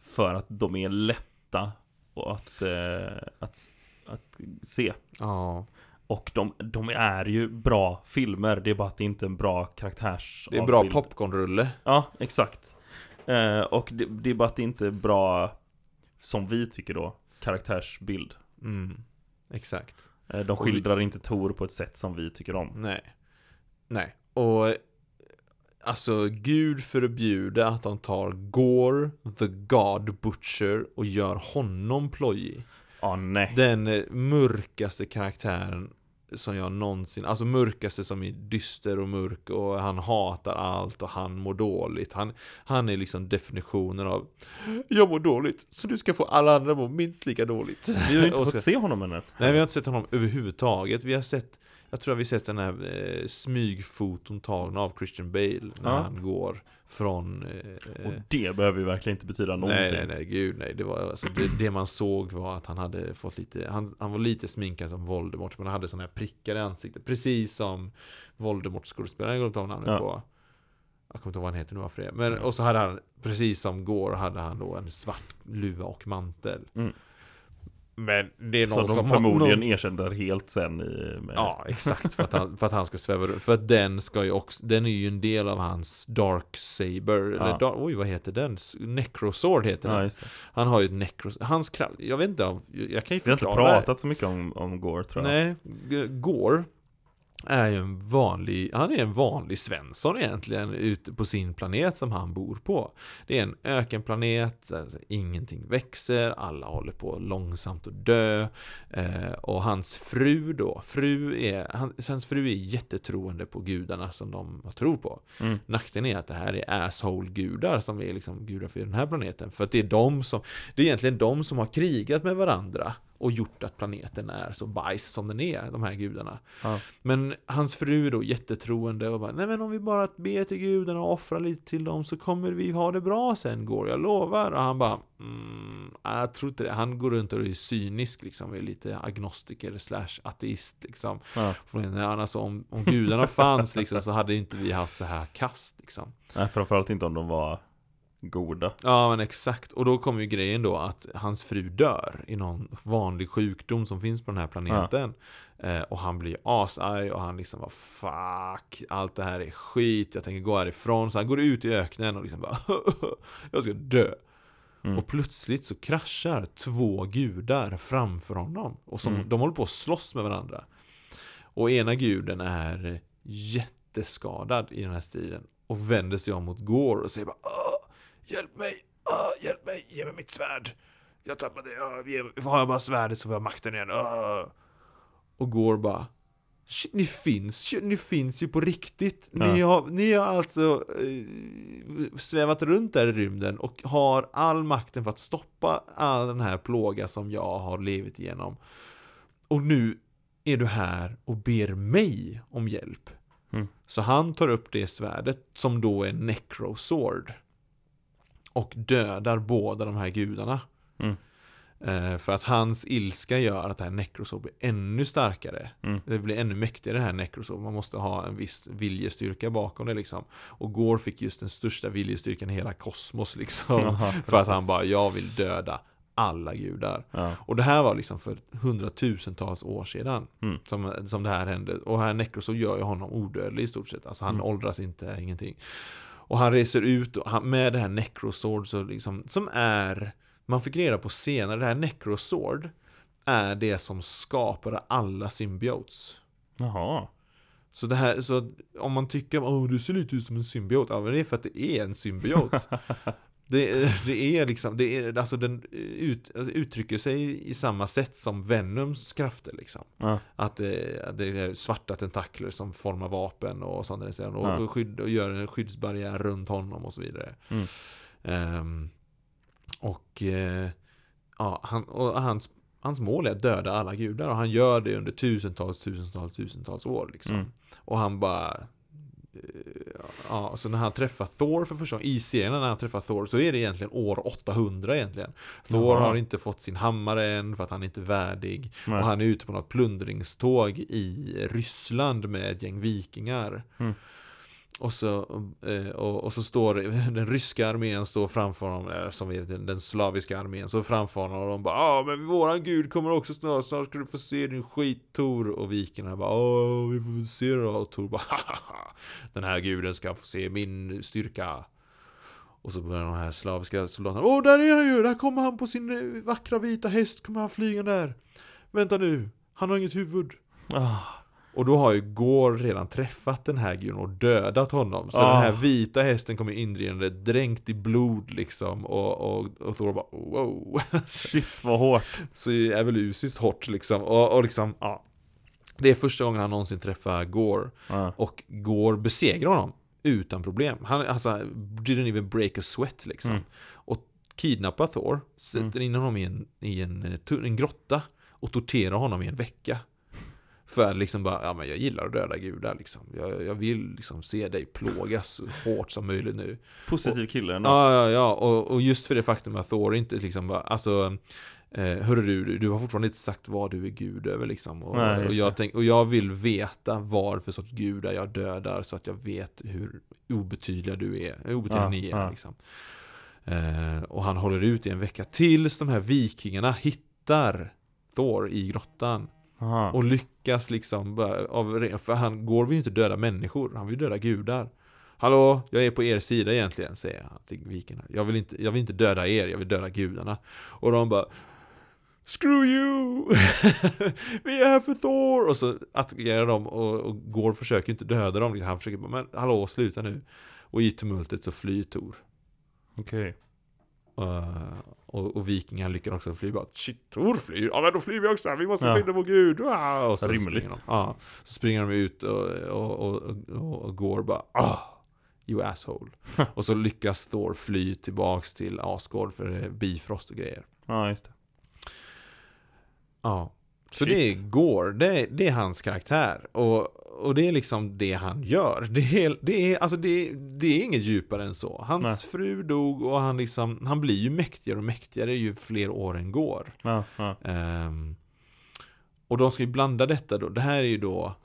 för att de är lätta och att, eh, att, att se. Ja, Och de, de är ju bra filmer, det är bara att det inte är en bra karaktärs det är bra avbild. popcornrulle Ja, exakt. Eh, och det, det är bara att det inte är bra, som vi tycker då, karaktärsbild. mm, Exakt Eh, de Och vi- skildrar inte Tor på ett sätt som vi tycker om. Nej Nej, och Alltså, gud förbjude att de tar Gore, the God Butcher och gör honom plojig Ja, nej. Den eh, mörkaste karaktären som jag någonsin, alltså mörkaste som är dyster och mörk och han hatar allt och han mår dåligt. Han, han är liksom definitionen av Jag mår dåligt, så du ska få alla andra må minst lika dåligt. Vi har ju inte fått se honom ännu. Nej, vi har inte sett honom överhuvudtaget. Vi har sett, jag tror att vi sett den här eh, smygfoton tagna av Christian Bale när Ja. han går från eh, Och det behöver ju verkligen inte betyda någonting. Nej, nej, nej, gud nej. Det, var, alltså, det, det man såg var att han hade fått lite, han, han var lite sminkad som Voldemort, men han hade sådana här prickar i ansiktet. Precis som Voldemort skådespelaren, jag kommer inte ihåg på. Jag kommer inte ihåg vad han heter nu varför det. Men, och så hade han, precis som Gore, hade han då en svart luva och mantel. Mm. Men det är någon de som har- förmodligen någon- erkänner helt sen i... Med, Ja, exakt. För att, han, för att han ska sväva. För att den ska ju också, den är ju en del av hans Dark Saber. Eller dark, oj, vad heter den? Necrosword heter den. ja. Han har ju ett necros... Hans kraft... Jag vet inte om... Jag kan ju Vi har inte förklara pratat så mycket om, om Gore tror jag. Nej, Gore är ju en vanlig, han är en vanlig Svensson egentligen ute på sin planet som han bor på. Det är en ökenplanet, alltså, ingenting växer, alla håller på långsamt att dö. Eh, och hans fru då, fru är, han, hans fru är jättetroende på gudarna som de tror på. Mm. Nackdelen är att det här är asshole-gudar som är liksom gudar för den här planeten. För att det är de som, det är egentligen de som har krigat med varandra och gjort att planeten är så bajs som den är, de här gudarna. Ja. Men hans fru då jättetroende och bara, nej men om vi bara ber till gudarna och offrar lite till dem så kommer vi ha det bra sen går jag lovar. Och han bara, mm, jag tror inte det. Han går runt och är cynisk liksom, är lite agnostiker slash ateist liksom. Ja. Nej, Alltså, om, om gudarna fanns liksom, så hade inte vi haft så här kast liksom. Nej, framförallt inte om de var goda. Ja men exakt, och då kommer ju grejen då att hans fru dör i någon vanlig sjukdom som finns på den här planeten eh, Och han blir asarg och han liksom bara Fuck, allt det här är skit, jag tänker gå härifrån Så han går ut i öknen och liksom bara Jag ska dö Mm. Och plötsligt så kraschar två gudar framför honom Och som, Mm. de håller på att slåss med varandra Och ena guden är jätteskadad i den här striden Och vänder sig om mot Gore och säger bara "Åh, Hjälp mig! Åh, hjälp mig! Ge mig mitt svärd! Jag tappade det! Ge- Har jag bara svärdet så får jag makten igen! Åh." Och Gore bara Shit, ni finns ju, ni finns ju på riktigt. Ni, Ja. har, ni har alltså eh, svävat runt där i rymden och har all makten för att stoppa all den här plåga som jag har levt igenom. Och nu är du här och ber mig om hjälp. Mm. Så han tar upp det svärdet som då är Necrosword. Och dödar båda de här gudarna. Mm. Eh, för att hans ilska gör att det här Necrosword blir ännu starkare. Mm. Det blir ännu mäktigare det här Necrosword. Man måste ha en viss viljestyrka bakom det liksom. Och Gore fick just den största viljestyrkan i hela kosmos liksom. Jaha, för att han bara, jag vill döda alla gudar. Ja. Och det här var liksom för hundratusentals år sedan Mm. som, som det här hände. Och här Necrosword gör ju honom odödlig i stort sett. Alltså han Mm. åldras inte, ingenting. Och han reser ut och han, med det här Necrosword så liksom, som är, man fick reda på senare, det här Necrosword är det som skapade alla symbiotes. Jaha. Så det här, så om man tycker, åh du ser lite ut som en symbiot, ja men det är för att det är en symbiot. Det, det är liksom, det är, alltså den ut, alltså uttrycker sig i samma sätt som Venoms krafter liksom. Ja. Att det, att det är svarta tentakler som formar vapen och sådana där och, Ja. och, skydd, och gör en skyddsbarriär runt honom och så vidare. Mm. Ehm, och eh, ja, han, och hans, hans mål är att döda alla gudar och han gör det under tusentals, tusentals, tusentals år liksom. Mm. Och han bara eh, Ja, så när han träffar Thor för första gången, i serien när han träffar Thor, så är det egentligen år 800 egentligen. Thor Jaha. har inte fått sin hammare än för att han inte är värdig. Nej. Och han är ute på något plundringståg i Ryssland med ett gäng vikingar. Mm. Och så, eh, och, och så står den ryska armén står framför honom, eller som är den, den slaviska armén, så framför honom och de bara ”Ah, men våran gud kommer också snart, snart ska du få se din skit Tor Och vikingarna bara ”Ah, vi får väl se då Och Tor bara "Hahaha, Den här guden ska få se min styrka och så börjar de här slaviska soldaterna Åh, där är han ju! Där kommer han på sin eh, vackra vita häst, kommer han flyga där Vänta nu, han har inget huvud Ah. Och då har ju Gore redan träffat den här guden och dödat honom Så Ah. den här vita hästen kommer indrivande dränkt i blod liksom Och, och, och Thor bara wow Shit vad hårt. Så är väl usiskt hårt liksom och, och liksom, ja Det är första gången han någonsin träffar Gore Ja. och Gore besegrar honom utan problem. Han alltså, didn't even break a sweat liksom. Mm. Och kidnappar Thor, sätter in honom i en, i en, eh, en grotta och torterar honom i en vecka. För att liksom bara, ja men jag gillar att döda gudar liksom. Jag, jag vill liksom se dig plågas så hårt som möjligt nu. Positiv kille ändå. Ja, ja, ja. Och, och just för det faktum att Thor inte liksom bara, alltså eh, Hörru du, du, har fortfarande inte sagt vad du är gud över liksom. Och, Nej, och, jag tänk, och jag vill veta vad för sorts gudar jag dödar så att jag vet hur obetydliga du är, hur obetydliga Ja, ni är ja. liksom. Eh, och han håller ut i en vecka tills de här vikingarna hittar Thor i grottan. Aha. Och lyckas liksom, av, för han går vill ju inte döda människor, han vill döda gudar. Hallå, jag är på er sida egentligen, säger han till vikingarna. Jag vill inte, jag vill inte döda er, jag vill döda gudarna. Och de bara Screw you! Vi är här för Thor! Och så attackerar de och, och går försöker inte döda dem. Han försöker bara, men hallå, sluta nu. Och i tumultet så flyr Tor. Okej. Uh, och, och vikingar lyckas också fly bara Shit, Tor flyr! Ja men då flyr vi också! Vi måste Ja. finna vår gud! Ah! Och så Rimligt. Springer de. Ja, så springer de ut och, och, och, och, går bara ah, You asshole! och så lyckas Thor fly tillbaks till Asgård för bifrost och grejer. Ja, just det. Ja. Så Shit. det är Gore, det det är hans karaktär. Och, och det är liksom det han gör. Det är, det är, alltså det, det är inget djupare än så. Hans Nej. fru dog och han, liksom, han blir ju mäktigare och mäktigare ju fler åren går. Ja, ja. Ehm, och de ska ju blanda detta då. Det här är ju då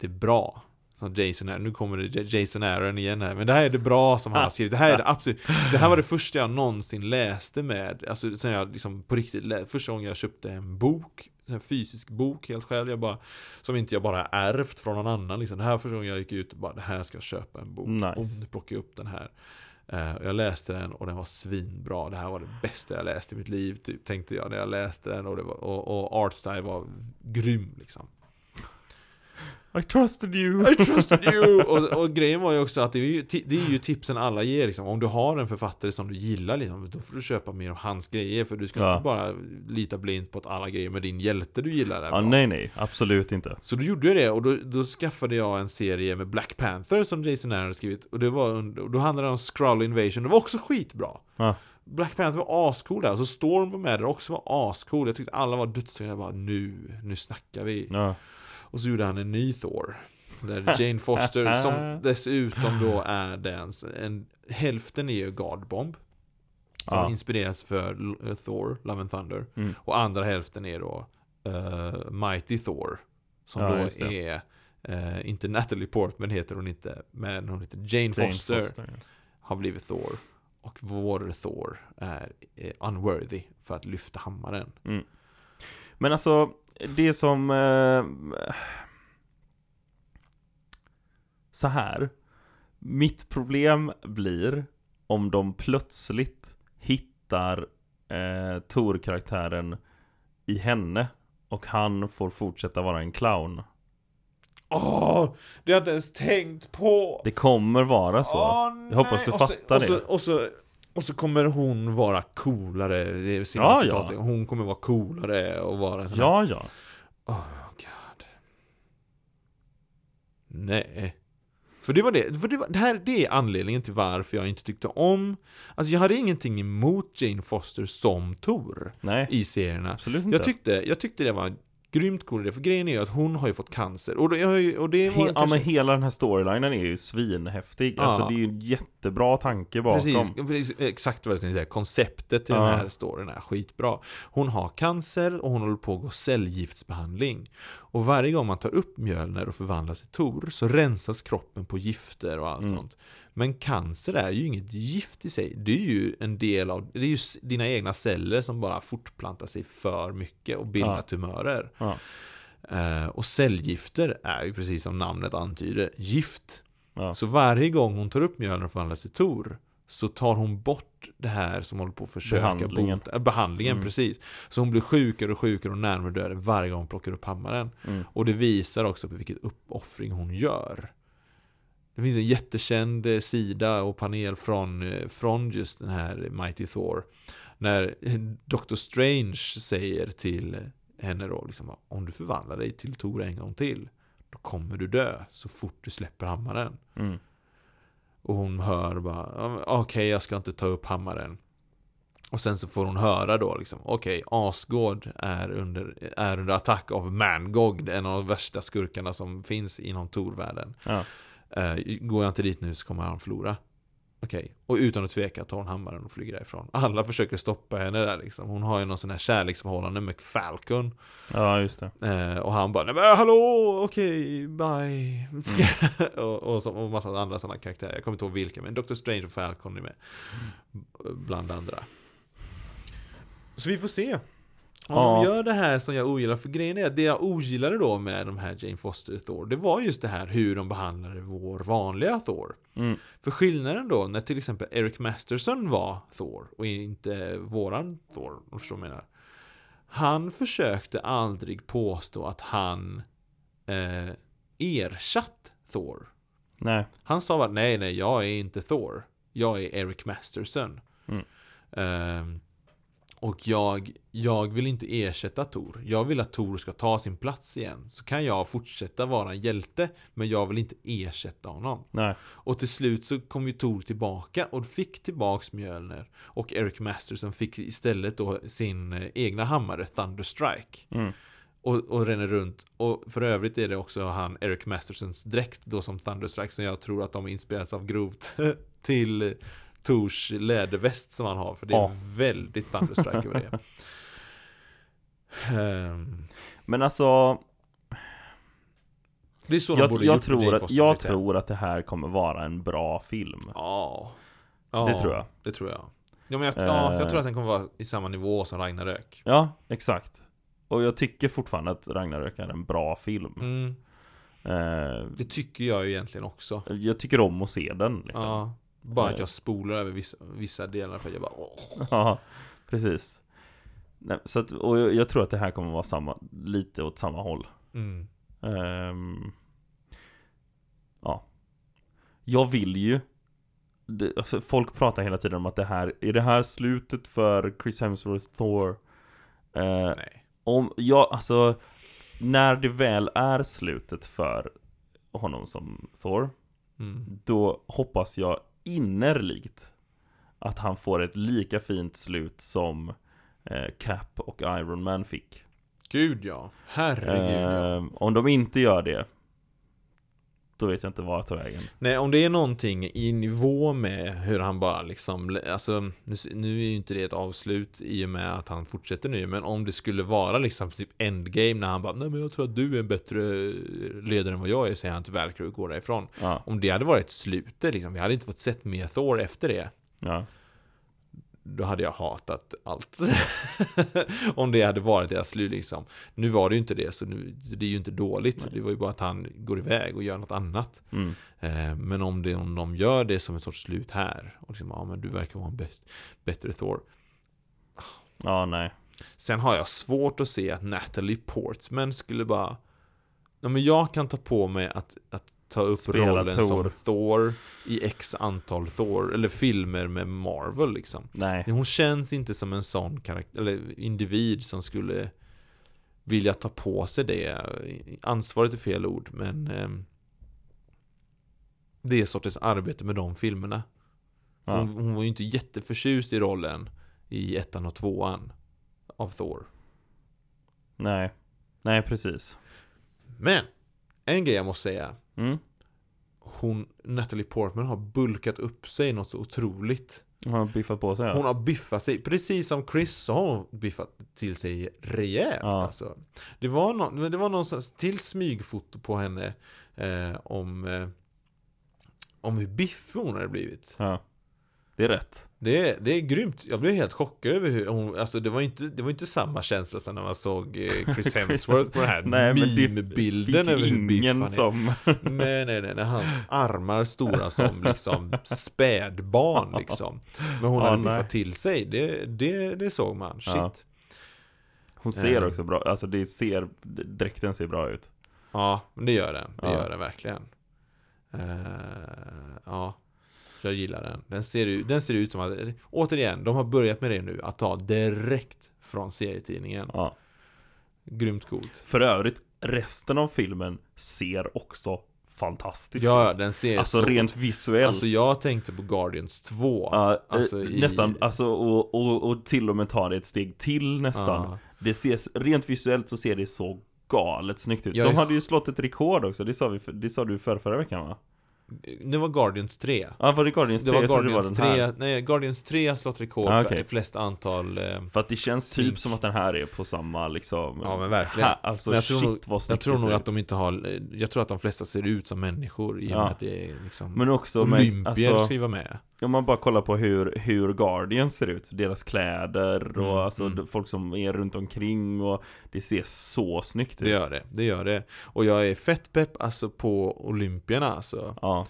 det bra. Som Jason är. Nu kommer det Jason Aaron igen här. Men det här är det bra som han har skrivit. Det här är det absolut. Det här var det första jag någonsin läste med. Alltså sen jag liksom på riktigt läste. Första gången jag köpte en bok. En fysisk bok helt själv. Jag bara, som inte jag bara ärvt från någon annan. Liksom. Det här första gången jag gick ut och bara det här ska jag köpa en bok. Nice. Och nu plockar upp den här. Eh, jag läste den och den var svinbra. Det här var det bästa jag läst i mitt liv, typ, tänkte jag när jag läste den. Och, det var, och, och Artstyle var grym liksom. I trusted you! I trusted you! Och, och grejen var ju också att det är ju, det är ju tipsen alla ger liksom. Om du har en författare som du gillar liksom, då får du köpa mer av hans grejer. För du ska Ja. inte bara lita blint på att alla grejer med din hjälte du gillar är Ja, bra. nej, nej. Absolut inte. Så då gjorde jag det och då, då skaffade jag en serie med Black Panther som Jason Aaron hade skrivit. Och, det var under, då handlade det om Skrull Invasion, det var också skitbra. Ja. Black Panther var ascool där, så Storm var med där också var ascool. Jag tyckte alla var dödsduktiga, jag bara nu, nu snackar vi. Ja. Och så gjorde han en ny Thor. Där Jane Foster, som dessutom då är den, en, hälften är ju God Bomb. Som Ja. inspireras för L- Thor, Love and Thunder. Mm. Och andra hälften är då eh, Mighty Thor. Som Ja, då är, eh, inte Natalie Portman heter hon inte, men hon heter Jane, Jane Foster, Foster, ja. har blivit Thor. Och vår Thor är eh, unworthy för att lyfta hammaren. Men alltså, det som... Eh, så här. Mitt problem blir om de plötsligt hittar eh, Tor-karaktären i henne och han får fortsätta vara en clown. Åh, det har jag inte ens tänkt på! Det kommer vara så. Åh, Jag hoppas du nej. och så, fattar och så, det. Och så, och så kommer hon vara coolare, det är sina Ja, citat. ja. Hon kommer vara coolare och vara sån här- Ja, ja. Oh god. Nej. För det var det, för det, var, det här det är anledningen till varför jag inte tyckte om Alltså jag hade ingenting emot Jane Foster som Tor Nej, i serierna absolut inte. jag tyckte, jag tyckte det var grymt cool idé, för grejen är ju att hon har ju fått cancer och det, ju- och det var He- ja kanske- men hela den här storylinen är ju svinhäftig. Ja. Alltså det är ju en jättebra tanke bakom. Precis, precis, exakt vad jag tänkte säga. Konceptet i Ja. den här storyn är skitbra. Hon har cancer och hon håller på att gå cellgiftsbehandling. Och varje gång man tar upp Mjölner och förvandlas till Tor så rensas kroppen på gifter och allt Mm. sånt. Men cancer är ju inget gift i sig. Det är ju en del av, det är ju dina egna celler som bara fortplantar sig för mycket och bildar Ja. tumörer. Ja. Eh, och cellgifter är ju precis som namnet antyder, gift. Ja. Så varje gång hon tar upp Mjölner och förvandlas till Tor så tar hon bort det här som håller på att försöka Behandlingen. bota, äh, behandlingen Mm. precis. Så hon blir sjukare och sjukare och närmare döden varje gång hon plockar upp hammaren. Mm. Och det visar också på vilket uppoffring hon gör. Det finns en jättekänd eh, sida och panel från, eh, från just den här Mighty Thor. När Dr. Strange säger till henne då liksom, om du förvandlar dig till Tor en gång till då kommer du dö så fort du släpper hammaren. Mm. Och hon hör bara, "Ja, men okej jag ska inte ta upp hammaren. Och sen så får hon höra då liksom, okej Asgård är under, är under attack av Mangog, en av de värsta skurkarna som finns inom Torvärlden. Ja. Eh, går jag inte dit nu så kommer han förlora. Okej, och utan att tveka tar hon hammaren och flyger därifrån. Alla försöker stoppa henne där liksom. Hon har ju någon sån här kärleksförhållande med Falcon. ja, just det. Eh, och han bara, nej men hallå, okej, bye. och, och, så, och massa andra sådana karaktärer. Jag kommer inte ihåg vilka, men Dr. Strange och Falcon är med. Bland andra. Så vi får se. Om Ja. de gör det här som jag ogillar, för grejen är att det jag ogillade då med de här Jane Foster Thor, det var just det här hur de behandlade vår vanliga Thor. Mm. För skillnaden då, när till exempel Eric Masterson var Thor och inte våran Thor, om du förstår vad jag menar. Han försökte aldrig påstå att han eh, ersatt Thor. Nej. Han sa bara nej, nej, jag är inte Thor. Jag är Eric Masterson. Mm. Ehm, och jag, jag vill inte ersätta Tor. Jag vill att Tor ska ta sin plats igen. Så kan jag fortsätta vara en hjälte, men jag vill inte ersätta honom. Nej. Och till slut så kom ju Tor tillbaka och fick tillbaks Mjölner. Och Eric Masterson fick istället då sin eh, egna hammare, Thunderstrike. Mm. Och, och ränner runt. Och för övrigt är det också han Eric Mastersons dräkt då som Thunderstrike som jag tror att de inspireras av grovt till Tors läderväst som han har. För det är Ja. väldigt Thunderstrike över det. Ehm, Men alltså, det är så jag, jag, tror att, jag tror att det här kommer vara en bra film. Ja. Det tror jag. Det tror jag. Ja, men jag, ja, Eh. jag tror att den kommer vara i samma nivå som Ragnarök. Ja, exakt. Och jag tycker fortfarande att Ragnarök är en bra film. Mm, Eh, det tycker jag ju egentligen också. jag tycker om att se den liksom. Ja. Bara att Eh. jag spolar över vissa, vissa delar för att jag bara åh. Ja, precis. Nej, så att, och jag, jag tror att det här kommer vara samma, lite åt samma håll. Mm. Ehm, ja. Jag vill ju det, Folk pratar hela tiden om att det här Är det här slutet för Chris Hemsworth Thor? Eh, Nej. om, ja, alltså När det väl är slutet för honom som Thor Mm. Då hoppas jag innerligt Att han får ett lika fint slut som eh, Cap och Iron Man fick Gud ja. Herregud ja. Eh, Om de inte gör det Då vet jag inte vad jag tar vägen Nej, om det är någonting i nivå med hur han bara liksom, alltså nu, nu är ju inte det ett avslut i och med att han fortsätter nu, men om det skulle vara liksom typ endgame när han bara Nej men jag tror att du är en bättre ledare än vad jag är, säger han till Valkyrie och går därifrån. Ja, Om det hade varit slutet liksom, vi hade inte fått sett mer Thor efter det. ja, Då hade jag hatat allt. Om det hade varit deras slut liksom. Nu var det ju inte det, så nu, det är ju inte dåligt. Nej. Det var ju bara att han går iväg och gör något annat. mm, Eh, men om, det, om de gör det som ett sorts slut här, och liksom, ja men du verkar vara en bättre Thor. ja nej Sen har jag svårt att se att Natalie Portman skulle bara, ja men jag kan ta på mig att, att ta upp Spela rollen Thor. som Thor i x antal Thor, eller filmer med Marvel liksom. Nej, Hon känns inte som en sån karaktär, eller individ som skulle vilja ta på sig det. Ansvaret är fel ord, men ehm, det sortens arbete med de filmerna. Ja. Hon, hon var ju inte jätteförtjust i rollen i ettan och tvåan av Thor. nej Nej precis Men, en grej jag måste säga. Mm. Hon, Natalie Portman har bulkat upp sig något så otroligt. Hon har biffat på sig ja. Hon har biffat sig, precis som Chris så har hon biffat till sig rejält Ja. alltså. Det var, men det var någonstans till smygfoto på henne eh, om, eh, om hur biffig hon hade blivit. ja. Det är rätt Det, är- det är grymt, jag blev helt chockad över hur hon, alltså det var inte, det var inte samma känsla som när man såg eh, Chris Hemsworth på den här Nej meme-bilden över hur biff han är. som Nej, nej, nej, när hans armar stora som liksom spädbarn liksom. Men hon Ja, hade biffat till sig, det, det, det såg man. Shit. Ja. Hon ser Eh. också bra, alltså det ser, dräkten ser bra ut Ja, men det gör den. Det Ja. gör den verkligen. Eh, ja, jag gillar den. Den ser, ut, den ser ut som att, återigen, de har börjat med det nu, att ta direkt från serietidningen. Ja Grymt coolt. För övrigt, resten av filmen ser också fantastisk Ja, den ser Alltså så... rent visuellt Alltså jag tänkte på Guardians 2. Ja, eh, alltså i- nästan, alltså och, och, och till och med ta det ett steg till nästan Ja. Det ser, rent visuellt så ser det så galet snyggt ut Jag De hade ju slått ett rekord också, det sa, vi, det sa du för förra veckan va? Det var Guardians 3. Ja, var det Guardians 3? det var Jag trodde det var Guardians den här 3, nej Guardians 3 har slått rekord Ah, för okej. flest antal eh, För att det känns typ Snyggt. som att den här är på samma liksom Ja men verkligen ha, Alltså Men jag tror shit nog- vad Jag tror nog att de inte har Jag tror att de flesta ser ut som människor i och Ja. med att det är liksom Men också Olympier alltså, ska ju vara med Om man bara kollar på hur, hur Guardian ser ut, deras kläder och Mm, alltså mm. folk som är runt omkring och det ser så snyggt Det ut. gör det, det gör det. Och jag är fett pepp alltså på Olympierna alltså. Ja,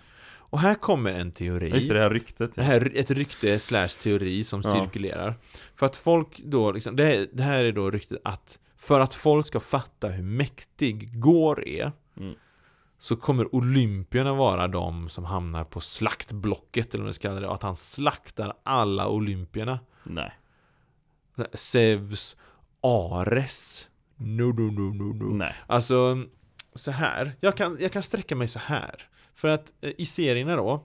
Och här kommer en teori. just det, det här ryktet. Det här är ett rykte slash teori som Ja. cirkulerar. För att folk då, liksom, det, här, det här är då ryktet att för att folk ska fatta hur mäktig Går är Mm. Så kommer Olympierna vara de som hamnar på slaktblocket eller vad man ska kalla det. Att han slaktar alla Olympierna. Nej. Zeus, Ares. No, no, no, no, no. Nej. Alltså, så här. Jag kan, jag kan sträcka mig så här. För att eh, i serierna då,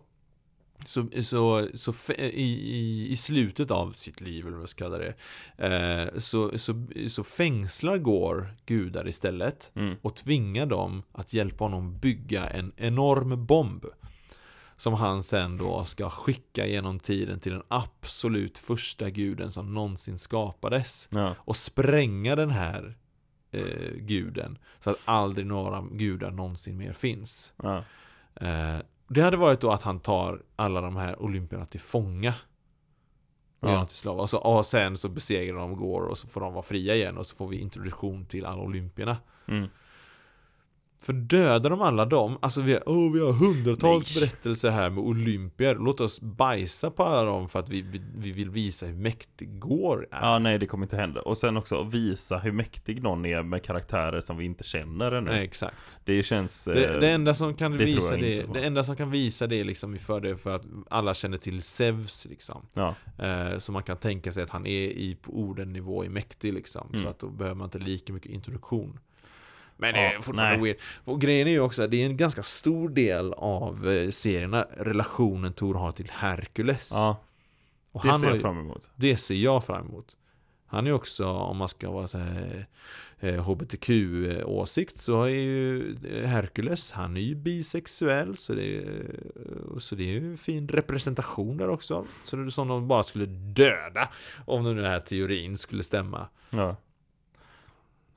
så, så, så i, i, slutet av sitt liv, eller vad jag ska kalla det, eh, så, så, så fängslar Går gudar istället Mm. och tvingar dem att hjälpa honom bygga en enorm bomb. Som han sen då ska skicka genom tiden till den absolut första guden som någonsin skapades Ja. och spränga den här eh, guden så att aldrig några gudar någonsin mer finns. Ja. Eh, det hade varit då att han tar alla de här olympierna till fånga och Ja. till. Och, så, och sen så besegrar de Går och så får de vara fria igen och så får vi introduktion till alla olympierna. Mm. För dödar de alla dem, alltså vi har, oh, vi har hundratals Nej. berättelser här med olympier, låt oss bajsa på alla dem för att vi, vi, vi vill visa hur mäktig Går är. ja, nej det kommer inte hända. Och sen också visa hur mäktig någon är med karaktärer som vi inte känner ännu. Nej, exakt. Det känns... Det, eh, det enda som kan det visa det, det enda som kan visa det liksom för det för att alla känner till Zeus liksom. Ja, Eh, så man kan tänka sig att han är i på ordennivå i mäktig liksom. Mm. Så att då behöver man inte lika mycket introduktion. Men det är fortfarande nej. weird. Och grejen är ju också att det är en ganska stor del av eh, serierna, relationen Tor har till Herkules. ja och det han ser har jag ju, fram emot. det ser jag fram emot. Han är också, om man ska vara så här eh, HBTQ-åsikt så är ju eh, Herkules, han är ju bisexuell så det, är, så det är ju en fin representation där också. Så det är som de bara skulle döda om nu den här teorin skulle stämma. Ja.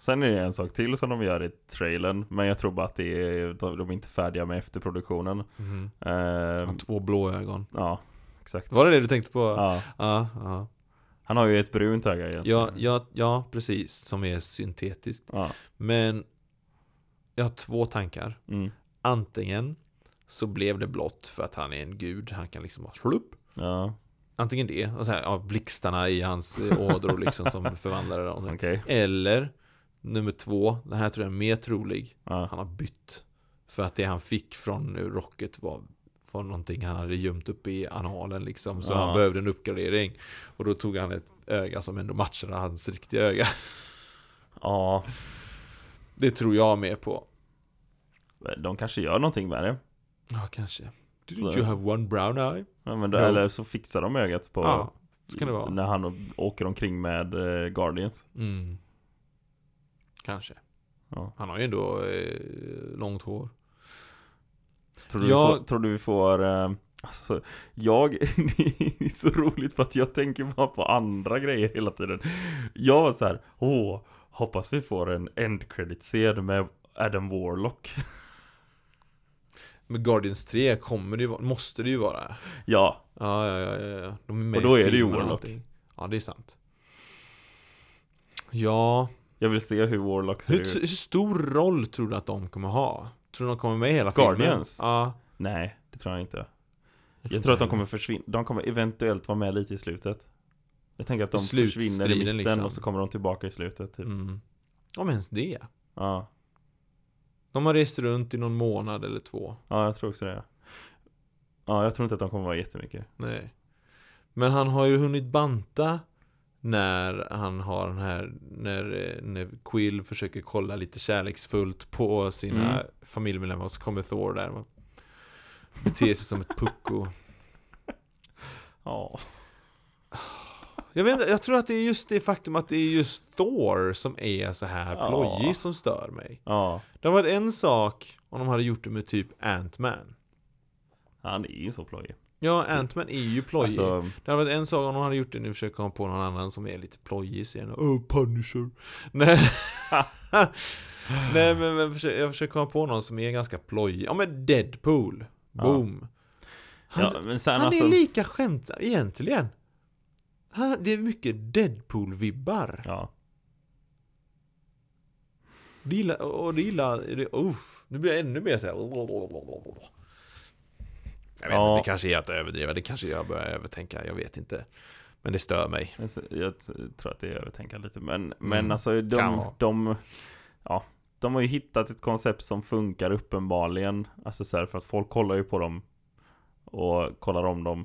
Sen är det en sak till som de gör i trailern, men jag tror bara att det är, de är inte färdiga med efterproduktionen. Mm. Han har två blå ögon. ja, exakt. Var det det du tänkte på? Ja, Ja, ja. han har ju ett brunt öga egentligen. Ja, ja, ja precis. Som är syntetiskt. Ja. Men jag har två tankar. Mm. Antingen så blev det blått för att han är en gud, han kan liksom bara slupp. Ja, Antingen det, och så här, ja, blixtarna i hans eh, ådror liksom som och så. okej. Eller nummer två, den här tror jag är mer trolig. Ja. Han har bytt. För att det han fick från Rocket var, var någonting han hade gömt upp i analen liksom. Så Ja. han behövde en uppgradering. Och då tog han ett öga som ändå matchade hans riktiga öga. ja, Det tror jag med på. de kanske gör någonting med det. Ja, kanske. Didn't you have one brown eye? Ja, men då, No. Eller så fixar de ögat på Ja, när han åker omkring med eh, Guardians. Mm. Kanske. Ja. Han har ju ändå eh, långt hår. Tror du, Jag- vi, får, tror du vi får... Eh, alltså, jag... det är så roligt för att jag tänker bara på andra grejer hela tiden. Jag var så här, åh, hoppas vi får en end credit-scen med Adam Warlock. Med Guardians 3 kommer det ju vara, måste det ju vara. ja, Ja, ja, ja, ja. De är med Och då i är det ju Warlock. Ja, det är sant. Ja, jag vill se hur Warlock ser hur, ut. hur stor roll tror du att de kommer ha? Tror du de kommer med i hela Guardians? filmen? Ja. Nej, det tror jag inte. Jag, tror tror att de kommer försvinna. De kommer eventuellt vara med lite i slutet. Jag tänker att de försvinner i mitten liksom. och så kommer de tillbaka i slutet. Typ. Mm. Om ens det. Ja. De har rest runt i någon månad eller två. ja, jag tror också det. Ja, jag tror inte att de kommer vara jättemycket. Nej. Men han har ju hunnit banta när han har den här, när, eh, när Quill försöker kolla lite kärleksfullt på sina Mm. familjemedlemmar och så kommer Thor där och beter sig som ett pucko. Ja. Jag vet inte, jag tror att det är just det faktum att det är just Thor som är så här Ja. plojig som stör mig. Ja. Det hade varit en sak om de hade gjort det med typ Ant-Man. Han är ju så plojig. Ja, Ant-Man är ju plojig. Alltså, Det hade varit en sak om de hade gjort det, nu försöker jag på någon annan som är lite plojig serien. Oh, Punisher. Nej. Nej men, men försöker, jag försöker komma på någon som är ganska plojig. Ja men Deadpool. Boom. Han, ja, sen han alltså, är lika skämtsam, egentligen. Han, det är mycket Deadpool-vibbar. ja. Det gillar, och det gillar, det, usch, nu blir jag ännu mer såhär Jag vet Ja. inte, det kanske är att överdriva, det kanske jag börjar övertänka, jag vet inte. Men det stör mig. Jag, tror att det är övertänka lite men, Mm. men alltså de, de Ja De har ju hittat ett koncept som funkar uppenbarligen Alltså så här, för att folk kollar ju på dem Och kollar om dem.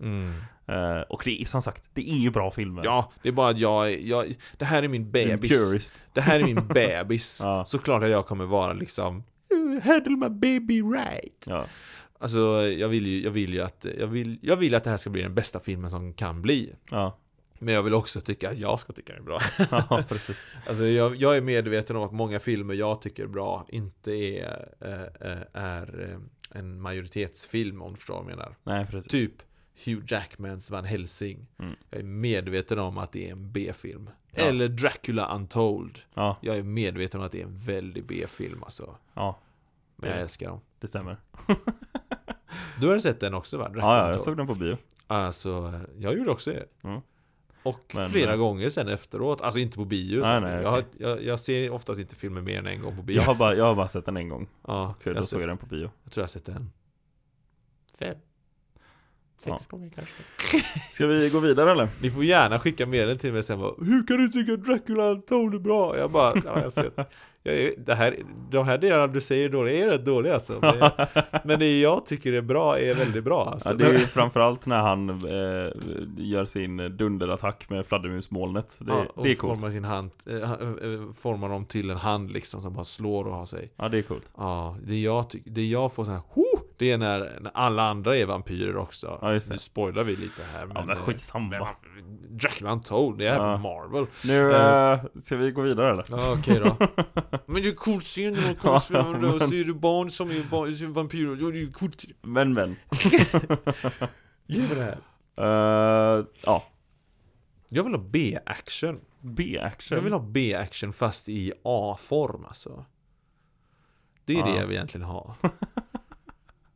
Mm. eh, Och det är som sagt Det är ju bra filmer. Ja, det är bara att jag, jag det här är min bebis. Det här är min bebis. Ja. Såklart att jag kommer vara liksom "Uh, Handle my baby right. Ja, Alltså jag vill ju, jag vill ju att, jag vill, jag vill att det här ska bli den bästa filmen som kan bli ja, Men jag vill också tycka att jag ska tycka det är bra ja precis Alltså jag, jag är medveten om att många filmer jag tycker är bra inte är, eh, är eh, en majoritetsfilm om du förstår vad jag menar. Nej precis Typ Hugh Jackmans Van Helsing. Mm. Jag är medveten om att det är en B-film. Ja. Eller Dracula Untold. Ja, Jag är medveten om att det är en väldigt B-film alltså. ja Men jag älskar dem. det stämmer Du har sett den också va? Ja, ja jag såg den på bio Alltså, jag gjorde också det. Mm. Och Men, flera eh, gånger sen efteråt, alltså inte på bio Nej, nej, jag, har, okej. jag, jag ser oftast inte filmer mer än en gång på bio jag har, bara, jag har bara sett den en gång Ja, Kul, jag, då såg jag den på bio jag tror jag har sett den Fem Sex gånger kanske Ska vi gå vidare eller? Ni får gärna skicka medel till mig sen bara, Hur kan du tycka att Dracula Untold är bra? Jag bara, ja, jag ser, jag det här, de här delarna du säger dåliga är rätt dåliga alltså. Men, men det jag tycker är bra är väldigt bra alltså. Ja, det är ju framförallt när han eh, gör sin dunderattack med fladdermusmolnet. Det, Ja, och det är coolt formar sin hand, eh, han- eh, formar dem till en hand liksom som bara slår och har sig. Ja, det är coolt. Ja, det jag, det jag får sån här! Det är när, när alla andra är vampyrer också. Ja, just det. Nu spoilar vi lite här Ja, men eh, skitsamma. Dracula Untold, det är Ja. Marvel. Nu, eh, ska vi gå vidare eller? Ja okej då. Men det är coolt scen när de kommer men- och som är barn, som är vampyrer, ja det är ju coolt. Men men. Ge mig det här. Eh, Ja, Jag vill ha B-action. B-action? Jag vill ha B-action fast i A-form alltså. Det är Ja. det jag vill egentligen ha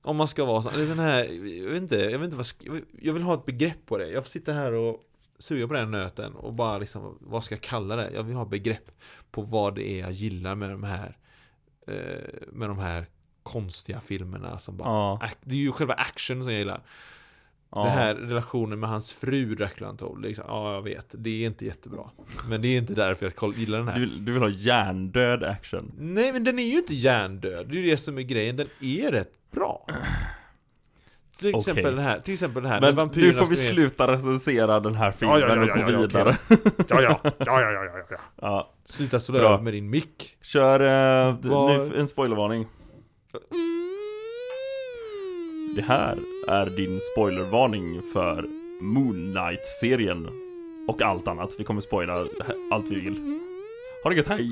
Om man ska vara sån, eller den här, jag vet inte, jag vet inte vad, jag vill ha ett begrepp på det. Jag får sitta här och suga på den nöten och bara liksom, vad ska jag kalla det? Jag vill ha begrepp på vad det är jag gillar med de här eh, Med de här konstiga filmerna som bara Ja, Det är ju själva action som jag gillar. Ja. Det här relationen med hans fru Dracula liksom, ja jag vet, det är inte jättebra. Men det är inte därför jag gillar den här. Du, vill- du vill ha hjärndöd action. Nej men den är ju inte hjärndöd, det är ju det som är grejen, den är rätt bra. Till Okej. exempel den här, till exempel den här Men nu får vi sluta recensera den här filmen Ja, ja, ja, och gå vidare. Ja ja, ja ja ja ja ja. Ja, Sluta slå över med din mick. Kör eh, nu en spoilervarning. Det här är din spoilervarning för Moon Knight-serien. Och allt annat, vi kommer spoila allt vi vill. Ha det gött, hej!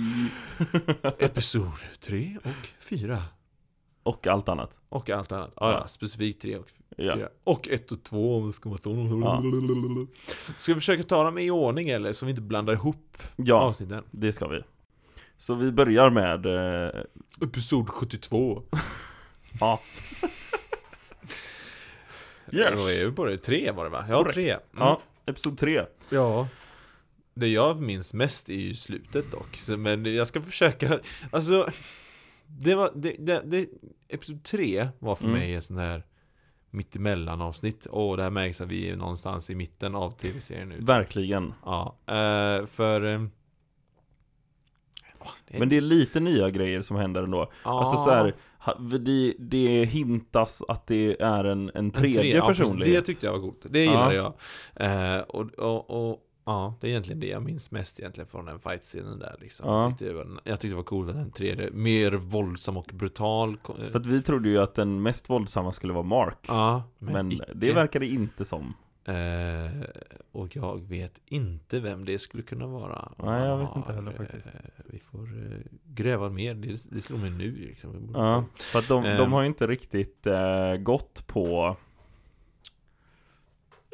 Episod 3 och 4 Och allt annat Och allt annat, ja, ja Ja. specifikt 3 och Ja, 4 Och 1 och 2 om det ska vara Ja. Ska vi försöka ta dem i ordning eller? Så vi inte blandar ihop ja avsnitten det ska vi Så vi börjar med eh, Episod 72 Ja Yes. Vad är vi på det? Tre var det va? Ja, Korrekt. tre. Mm. Ja, episod 3 Ja. Det jag minns mest är ju slutet dock. Men jag ska försöka, alltså. Det var, det, det, det, episod tre var för Mm. mig ett sånt här mittemellan avsnitt. Och det här märks att vi är någonstans i mitten av tv-serien nu. Verkligen Ja, eh, för... eh, Men det är lite nya grejer som händer ändå ja, Alltså så här, det, det hintas att det är en, en en tredje tre- ja, precis. personlighet Det tyckte jag var coolt. Det gillade jag. Eh, och, och, och ja, det är egentligen det jag minns mest egentligen från den fight-scenen där liksom. Ja. Jag, tyckte det var, jag tyckte det var coolt att den tredje, mer våldsam och brutal. eh, För att vi trodde ju att den mest våldsamma skulle vara Mark ja, Men, icke. det verkar det inte som Eh, och jag vet inte vem det skulle kunna vara. Nej, jag vet inte heller eh, faktiskt. Vi får eh, gräva mer, det, det slår mig nu liksom. Ja, för att de, de har ju inte riktigt eh, gått på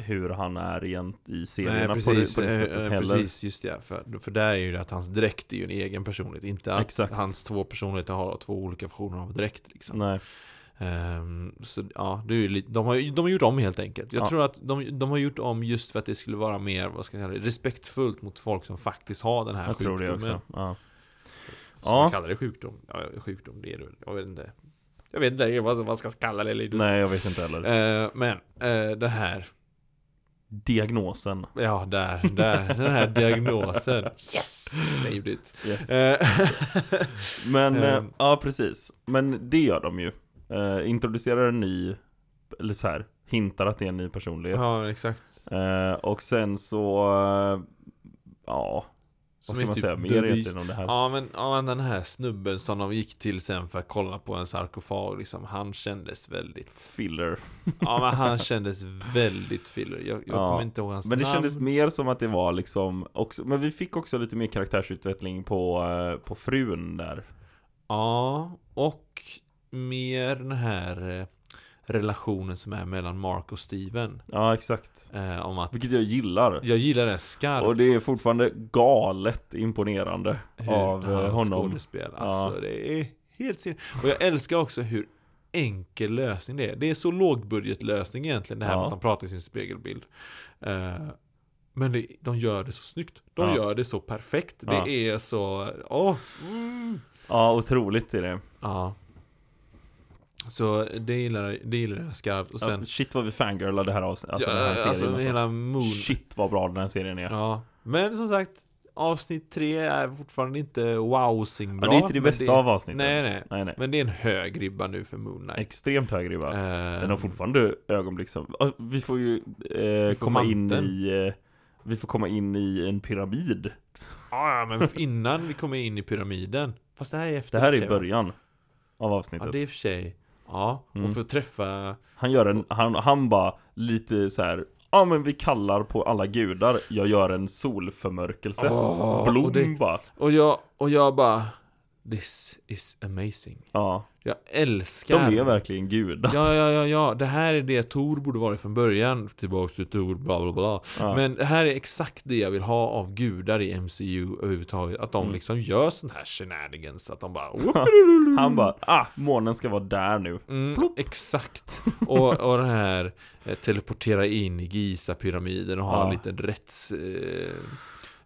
hur han är igen i serierna Nej, på, det, precis, på det eh, sättet eh, heller. precis, just det. För, för där är ju det att hans dräkt är ju en egen personlighet. Inte att Exakt. hans två personligheter har två olika versioner av dräkt liksom. Nej, Ehm, så ja, det är ju lite, de, har, de har gjort om helt enkelt. Jag Ja. tror att de, de har gjort om just för att det skulle vara mer, vad ska jag säga, respektfullt mot folk som faktiskt har den här Jag tror sjukdomen. det också. Ja. Som Ja. man kallar det sjukdom. Ja, sjukdom, det är det. Jag vet inte. Jag vet inte vad man ska kalla det. Linus. Nej, jag vet inte heller. Eh, men eh, det här, Diagnosen. ja där, där, den här diagnosen. Yes! Saved it. Yes. Eh, Men, eh, Ehm. ja precis. Men det gör de ju. Eh, introducerar en ny, eller så här, hintar att det är en ny personlighet. ja, exakt. Eh, och sen så, eh, ja, Som vad ska man typ säga mer egentligen om det här? Ja men, ja den här snubben som de gick till sen för att kolla på en sarkofag liksom, han kändes väldigt Filler. Ja men han kändes väldigt filler, jag, jag Ja, kommer inte ihåg hans Men det namn kändes mer som att det var liksom också, men vi fick också lite mer karaktärsutveckling på, eh, på frun där. Ja, och mer den här eh, relationen som är mellan Mark och Steven Ja, exakt. eh, Om att Vilket jag gillar. Jag gillar det skarpt Och det är fortfarande galet imponerande hur av eh, han honom. skådespel. Ja. Alltså det är helt sin Och jag älskar också hur enkel lösning det är. Det är så lågbudgetlösning egentligen det här Ja. med att han pratar i sin spegelbild. Eh, men det, de gör det så snyggt. De Ja. gör det så perfekt. Ja. Det är så, åh. Mm. Ja, otroligt är det. Ja. Så det gillar, det gillar jag skarpt. Och sen, ja, shit vad vi fangirlade det här avsnittet. Alltså den här serien. alltså alltså. hela Moon. Shit vad bra den här serien är. Ja, Ja. Men som sagt, avsnitt tre är fortfarande inte wowsing bra. det är inte det bästa av avsnitten. Nej, nej. nej, nej. Men det är en hög ribba nu för Moon Knight. Extremt hög ribba. Ehm, Den har fortfarande ögonblick som... Ja, Vi får ju eh, får komma in manteln. i... Eh, vi får komma in i en pyramid. Ja, men innan vi kommer in i pyramiden. Fast det här är efter Det här är i början av Ja, avsnittet. det är i och för sig. Ja, Mm. och få träffa... Han gör en... Han, han bara lite så här. Ja men vi kallar på alla gudar. Jag gör en solförmörkelse. Åh, Blom och det- bara. Och jag, och jag bara... This is amazing. Ja. Jag älskar... De är verkligen gudar. Ja, ja, ja, ja. Det här är det Tor borde varit från början. Tillbaks till Tor, bla bla bla. Ja. Men det här är exakt det jag vill ha av gudar i MCU överhuvudtaget. Att de Mm. liksom gör sånt här shenanigans. Att de bara... Han bara, ah, månen ska vara där nu. Mm, exakt. Och, och den här eh, teleportera in i Giza-pyramiden och ha Ja. en liten rätts... Eh,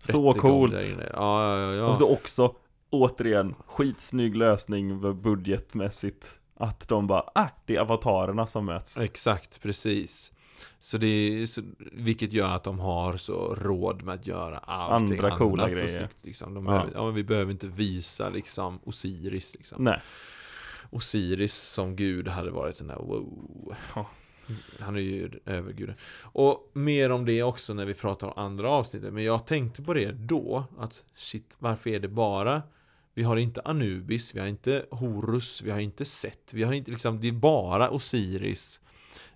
Så coolt. ja, ja. ja. Och så också, återigen, skitsnygg lösning budgetmässigt. Att de bara, ah, det är avatarerna som möts. Exakt, precis. Så det är, så, vilket gör att de har så råd med att göra allting Andra coola grejer. snyggt, liksom. de Ja. behöver, ja. vi behöver inte visa liksom Osiris liksom. Nej. Osiris som gud hade varit den där wow. Ja. Han är ju överguden. Och mer om det också när vi pratar om andra avsnittet. Men jag tänkte på det då. Att shit, varför är det bara vi har inte Anubis, vi har inte Horus, vi har inte Set, vi har inte liksom, det är bara Osiris,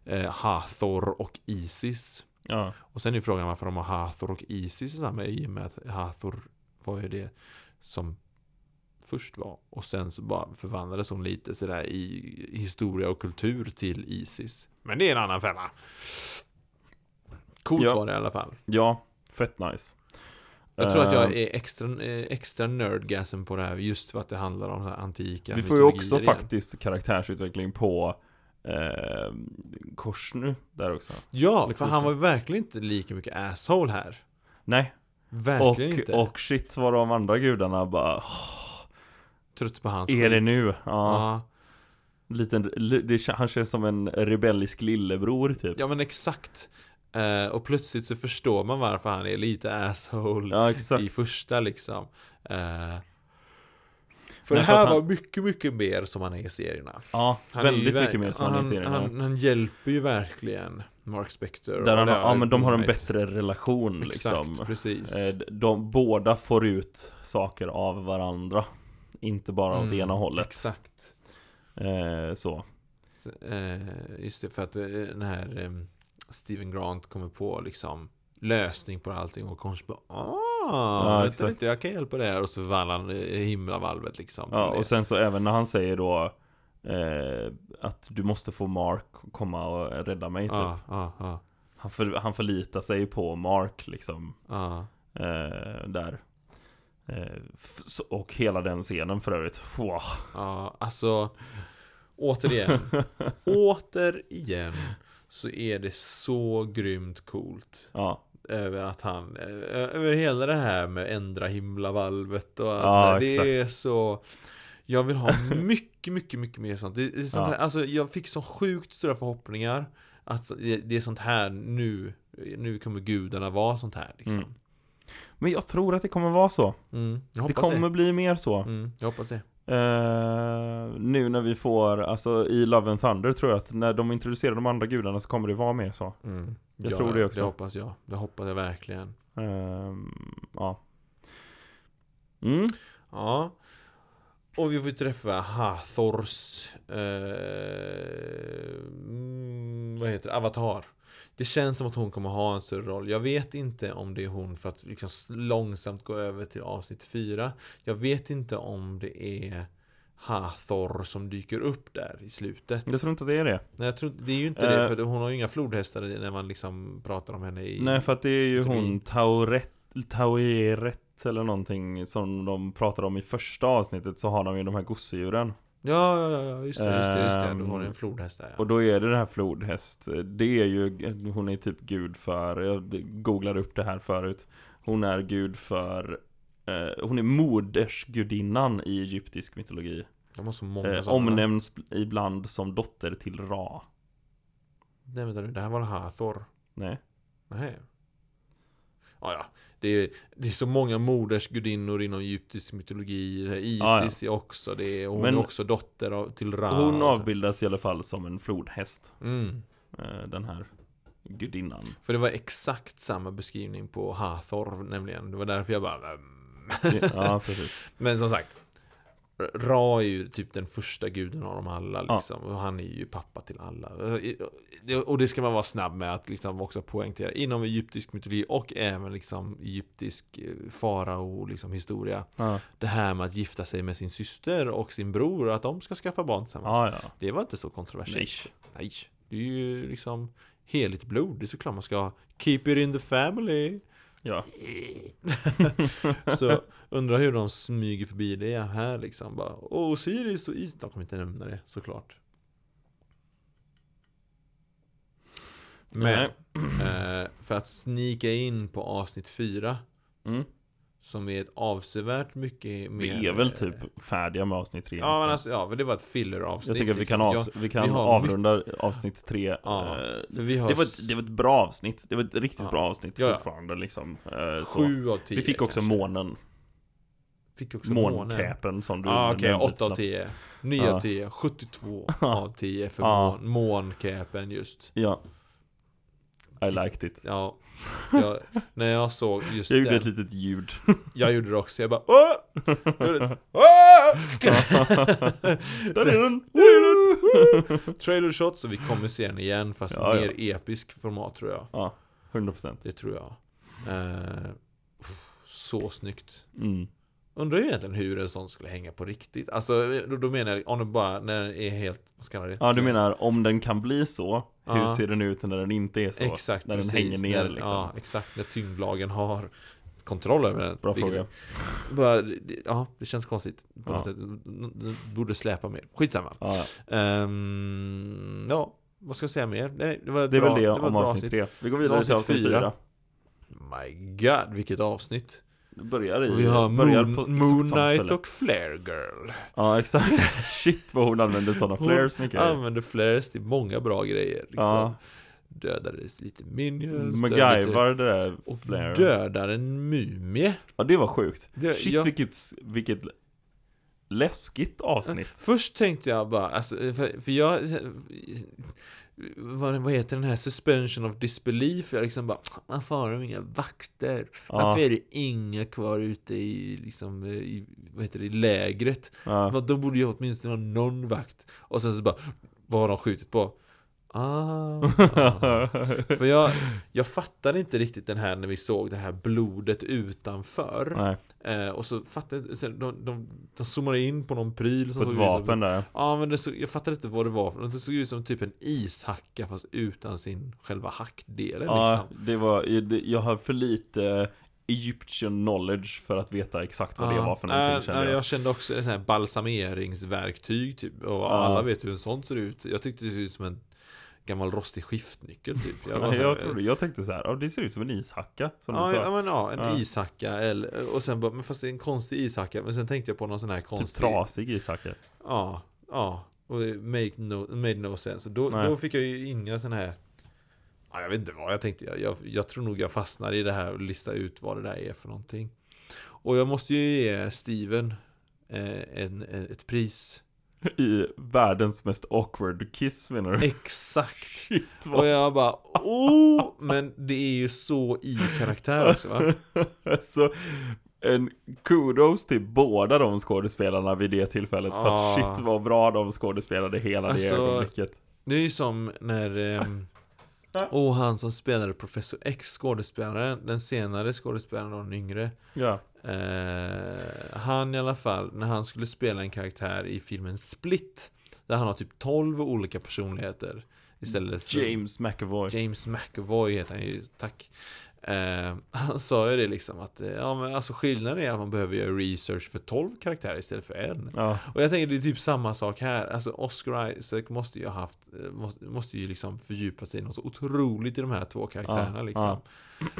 eh, Hathor och Isis. Ja. Och sen är frågan varför de har Hathor och Isis i samma i och med att Hathor var ju det som först var. Och sen så bara förvandlades hon lite sådär i historia och kultur till Isis. Men det är en annan femma. Coolt Ja. var det i alla fall. ja, fett nice. Jag tror att jag Eh, är extra, eh, extra nerdgasm på det här just för att det handlar om så här antika Vi får ju också igen. faktiskt karaktärsutveckling på eh, Korsnu där också. Ja, Eller för han var ju verkligen inte lika mycket asshole här. Nej, och, Verkligen inte. och shit vad de andra gudarna bara, "Åh, Trött på hans är det nu? Ja, Ja. liten, li- det, han känns som en rebellisk lillebror typ. Ja men exakt. Eh, och plötsligt så förstår man varför han är lite asshole Ja, exakt. i första liksom. Eh, för Men det här han- var mycket, mycket mer som han är i serierna. Ja, Han väldigt verk- mycket mer som han är i serien. ja. Han, han hjälper ju verkligen Mark Spector. Där och han, ja men de har en bättre relation Exakt, liksom. precis. Eh, De båda får ut saker av varandra. Inte bara åt Mm, ena hållet. Exakt. Eh, så. Eh, just det, för att den här eh, Steven Grant kommer på liksom lösning på allting och Konst bara ah, vänta exakt. lite, jag kan hjälpa det här och så förvandlar han himlavalvet liksom. Ja, och sen så även när han säger då eh, att du måste få Mark komma och rädda mig typ. Ja, ja, ja, Han, för, han förlitar sig på Mark liksom. ja. Eh, där. Eh, och hela den scenen för övrigt. Wow. Ja, alltså återigen, återigen så är det så grymt coolt Ja, över att han, över hela det här med ändra himlavalvet och allt Ja, det där. Det är exakt. så Jag vill ha mycket, mycket, mycket mer sånt. Det, det är sånt Ja. här, alltså jag fick så sjukt stora förhoppningar att det, det är sånt här nu, nu kommer gudarna vara sånt här liksom. Mm. men jag tror att det kommer vara så. Mm, Det kommer bli mer så. Mm, jag hoppas det. Eh, nu när vi får, alltså i Love and Thunder tror jag att när de introducerar de andra gudarna så kommer det vara mer så. Mm. Jag ja, tror det också. Det hoppas jag. Det hoppas jag verkligen. Ehm, ja. Mm. Ja. Och vi får träffa Hathors eh, mm, Vad heter det? Avatar. Det känns som att hon kommer ha en större roll. Jag vet inte om det är hon för att liksom långsamt gå över till avsnitt 4. Jag vet inte om det är Hathor som dyker upp där i slutet. Jag tror inte det är det. Nej, jag tror, det är ju inte det, Eh. för hon har ju inga flodhästar när man liksom pratar om henne i... Nej för att det är ju hon Tauret, Taueret eller någonting som de pratar om i första avsnittet så har de ju de här gosedjuren. Ja, ja, ja, just det, just det, just det. Du har Ehm, en flodhäst där ja. Och då är det det här flodhäst. Det är ju, hon är typ gud för, jag googlade upp det här förut. Hon är gud för, eh, hon är modersgudinnan i egyptisk mytologi. De har så många Eh, omnämns ibland som dotter till Ra. Nej vänta nu, det här var Hathor. Nej. Nej. Ja, ja. Det är, det är så många modersgudinnor inom egyptisk mytologi. Isis är också det. Hon Men- är också dotter av, till Ra. Hon avbildas i alla fall som en flodhäst. Mm. eh, Den här gudinnan. För det var exakt samma beskrivning på Hathor nämligen. Det var därför jag bara... Ja, precis. Men som sagt. Ra är ju typ den första guden av dem alla Ja. liksom. Och han är ju pappa till alla. Och det ska man vara snabb med att liksom också poängtera. Inom egyptisk mytologi och även liksom egyptisk eh, farao liksom historia. Ja, Det här med att gifta sig med sin syster och sin bror och att de ska skaffa barn tillsammans. ja. ja. Det var inte så kontroversiellt. Nej. Nej. Det är ju liksom heligt blod. Det är såklart man ska Keep it in the family. Ja. Så undrar hur de smyger förbi det här liksom bara Åh, Osiris och Is De kommer inte nämna det såklart Men eh, För att snika in på avsnitt 4 Mm. Som är ett avsevärt mycket mer Vi är väl eh, typ färdiga med avsnitt tre. Ja men alltså, ja för det var ett filler avsnitt jag tänker att vi liksom. kan, avs- vi kan vi avrunda avsnitt tre. Ja, Eh, vi har det, var ett, det var ett bra avsnitt. Det var ett riktigt Ja. bra avsnitt Ja, fortfarande liksom. Eh, så. Sju av tio Vi fick också kanske. månen. Fick också Måncapen som du okej, nämnde 8 av snabbt. 10 9 Ja. av 10 72 av 10 för mån, måncapen just Ja. I liked it. Ja jag, När jag såg just Jag gjorde den ett litet ljud. Jag gjorde det också, jag bara Åh! Jag gjorde- Åh! Där är den! Trailer shot, så vi kommer se den igen fast Ja, ja. mer episk format tror jag Ja, 100%. Det tror jag eh, Så snyggt Mm. Undrar ju egentligen hur en sån skulle hänga på riktigt Alltså då, då menar jag om den bara, när den är helt, vad ska man det? Ja, du menar om den kan bli så, hur Ja. ser den ut när den inte är så? Exakt, när den precis. hänger ner när, liksom. Ja, exakt, när tyngdlagen har kontroll över den Bra Vilket- fråga. bara, det- Ja, det känns konstigt på Ja. något sätt Det borde släpa mer, skitsamma Ja, ja. Ehm, Ja, vad ska jag säga mer? Nej, det var Det är bra, väl det ett om avsnitt tre. Vi går vidare till Avsnitt avsnitt fyra. fyra. My god, vilket avsnitt Det börjar i... Vi har börjar Moon, på Moon Knight och Flare Girl Ja, exakt. Shit vad hon använder sådana Hon flares mycket. Använder flares till många bra grejer liksom. Ja. Dödades lite minions MacGyver det där Och flare. dödar en mumie Ja, det var sjukt. Det- Shit jag- vilket, vilket läskigt avsnitt. Först tänkte jag bara, alltså, för, för jag vad, vad heter den här suspension of disbelief? Jag liksom bara, varför har de inga vakter? Varför Ja, är det inga kvar ute i, liksom, i, vad heter det, i lägret? ja. De borde ju åtminstone ha någon vakt. Och sen så bara, vad har de skjutit på? Ah. För jag, jag fattade inte riktigt den här när vi såg det här blodet utanför. Eh, och så fattade sen de, de, de zoomade in på någon pryl som på ett såg ut som- vapen där. Ja men det såg, jag fattade inte vad det var. Det såg ut som typ en ishacka fast utan sin själva hackdelen Ja, liksom. det var, jag har för lite Egyptian knowledge för att veta exakt vad det var för någonting äh, kände jag. jag. kände också ett sånt här balsameringsverktyg typ. Och alla vet hur en sånt ser ut. Jag tyckte det såg ut som en gammal rostig skiftnyckel typ. Jag, var Jag, trodde, jag tänkte så här, ja, det ser ut som en ishacka som Ja, du sa. ja, men ja, en Ja. ishacka eller, och sen bara, men fast det är en konstig ishacka Men sen tänkte jag på någon sån här Typ konstig trasig ishacka. Ja, ja Och det make no, made no sense och då, Nej. då fick jag ju inga sån här ja, Jag vet inte vad jag tänkte jag, jag, jag tror nog jag fastnar i det här och lista ut vad det där är för någonting Och jag måste ju ge Steven eh, en, en, ett pris I världens mest awkward kiss menar du? Exakt Shit Och vad... jag bara oh, Men det är ju så i karaktär också va? alltså, en kudos till båda de skådespelarna vid det tillfället. För Ah. att shit vad bra de skådespelade hela Alltså, det ögonblicket. Det är ju som när ehm, Och han som spelade Professor X skådespelaren Den senare skådespelaren och den yngre Ja. Eh, Han i alla fall När han skulle spela en karaktär i filmen Split Där han har typ 12 olika personligheter Istället för James McAvoy. James McAvoy heter han ju, tack eh, Han sa ju det liksom att eh, Ja men alltså skillnaden är att man behöver göra research för 12 karaktärer istället för en Ja. och jag tänker det är typ samma sak här. Alltså Oscar Isaac måste ju ha haft, eh, måste, måste ju liksom fördjupa sig något så otroligt i de här två karaktärerna Ja, liksom.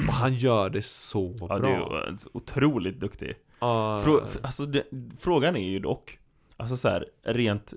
Och han gör det så Ja, bra. det är ju otroligt duktig. Ja, Frå, alltså, det, frågan är ju dock, alltså så här, rent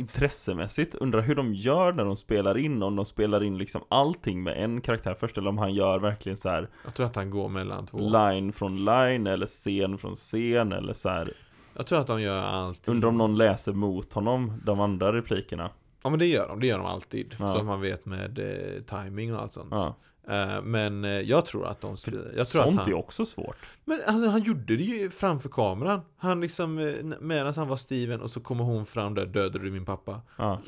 intressemässigt, undrar hur de gör när de spelar in, om de spelar in liksom allting med en karaktär först, eller om han gör verkligen så här jag tror att han går mellan två. line från line, eller scen från scen, eller så här. Jag tror att de gör allt. Undrar om någon läser mot honom, de andra replikerna. Ja men det gör de, det gör de alltid. Ja. Så att man vet med eh, timing och allt sånt. Ja. Eh, men eh, jag tror att de jag tror Sånt att han, är också svårt. Men han, han gjorde det ju framför kameran. Han liksom, eh, medan han var Steven och så kommer hon fram där, dödade du min pappa? Ja.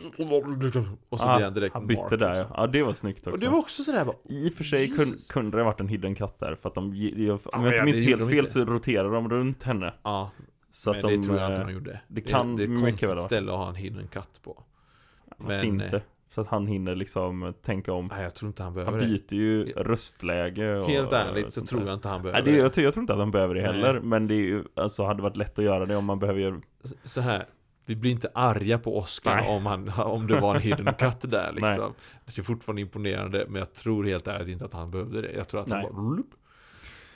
Och så Ah, blir han direkt han bytte Mark, där ja. ja, det var snyggt också. Och det var också sådär bara, I och för sig kun, kunde det varit en hidden cut där, för att de, om Ja, jag inte minns det helt de fel så roterar de runt henne. ja, Så men att de... det tror jag inte de gjorde. det kan det, det är ett mycket väl ställe att ha en hidden cut på. Varför Men, inte? Så att han hinner liksom tänka om. Nej, jag tror inte han Han behöver det. byter ju röstläge och Helt ärligt så tror jag inte han Nej, behöver det, det. jag, tror- jag tror inte att han behöver det heller, Nej. men det är ju, alltså hade varit lätt att göra det om man behöver Så här, vi blir inte arga på Oscar Nej. om, han, om det var en hidden cut där Nej. liksom. Det är fortfarande imponerande, men jag tror helt ärligt inte att han behövde det. Jag tror att Nej. han bara...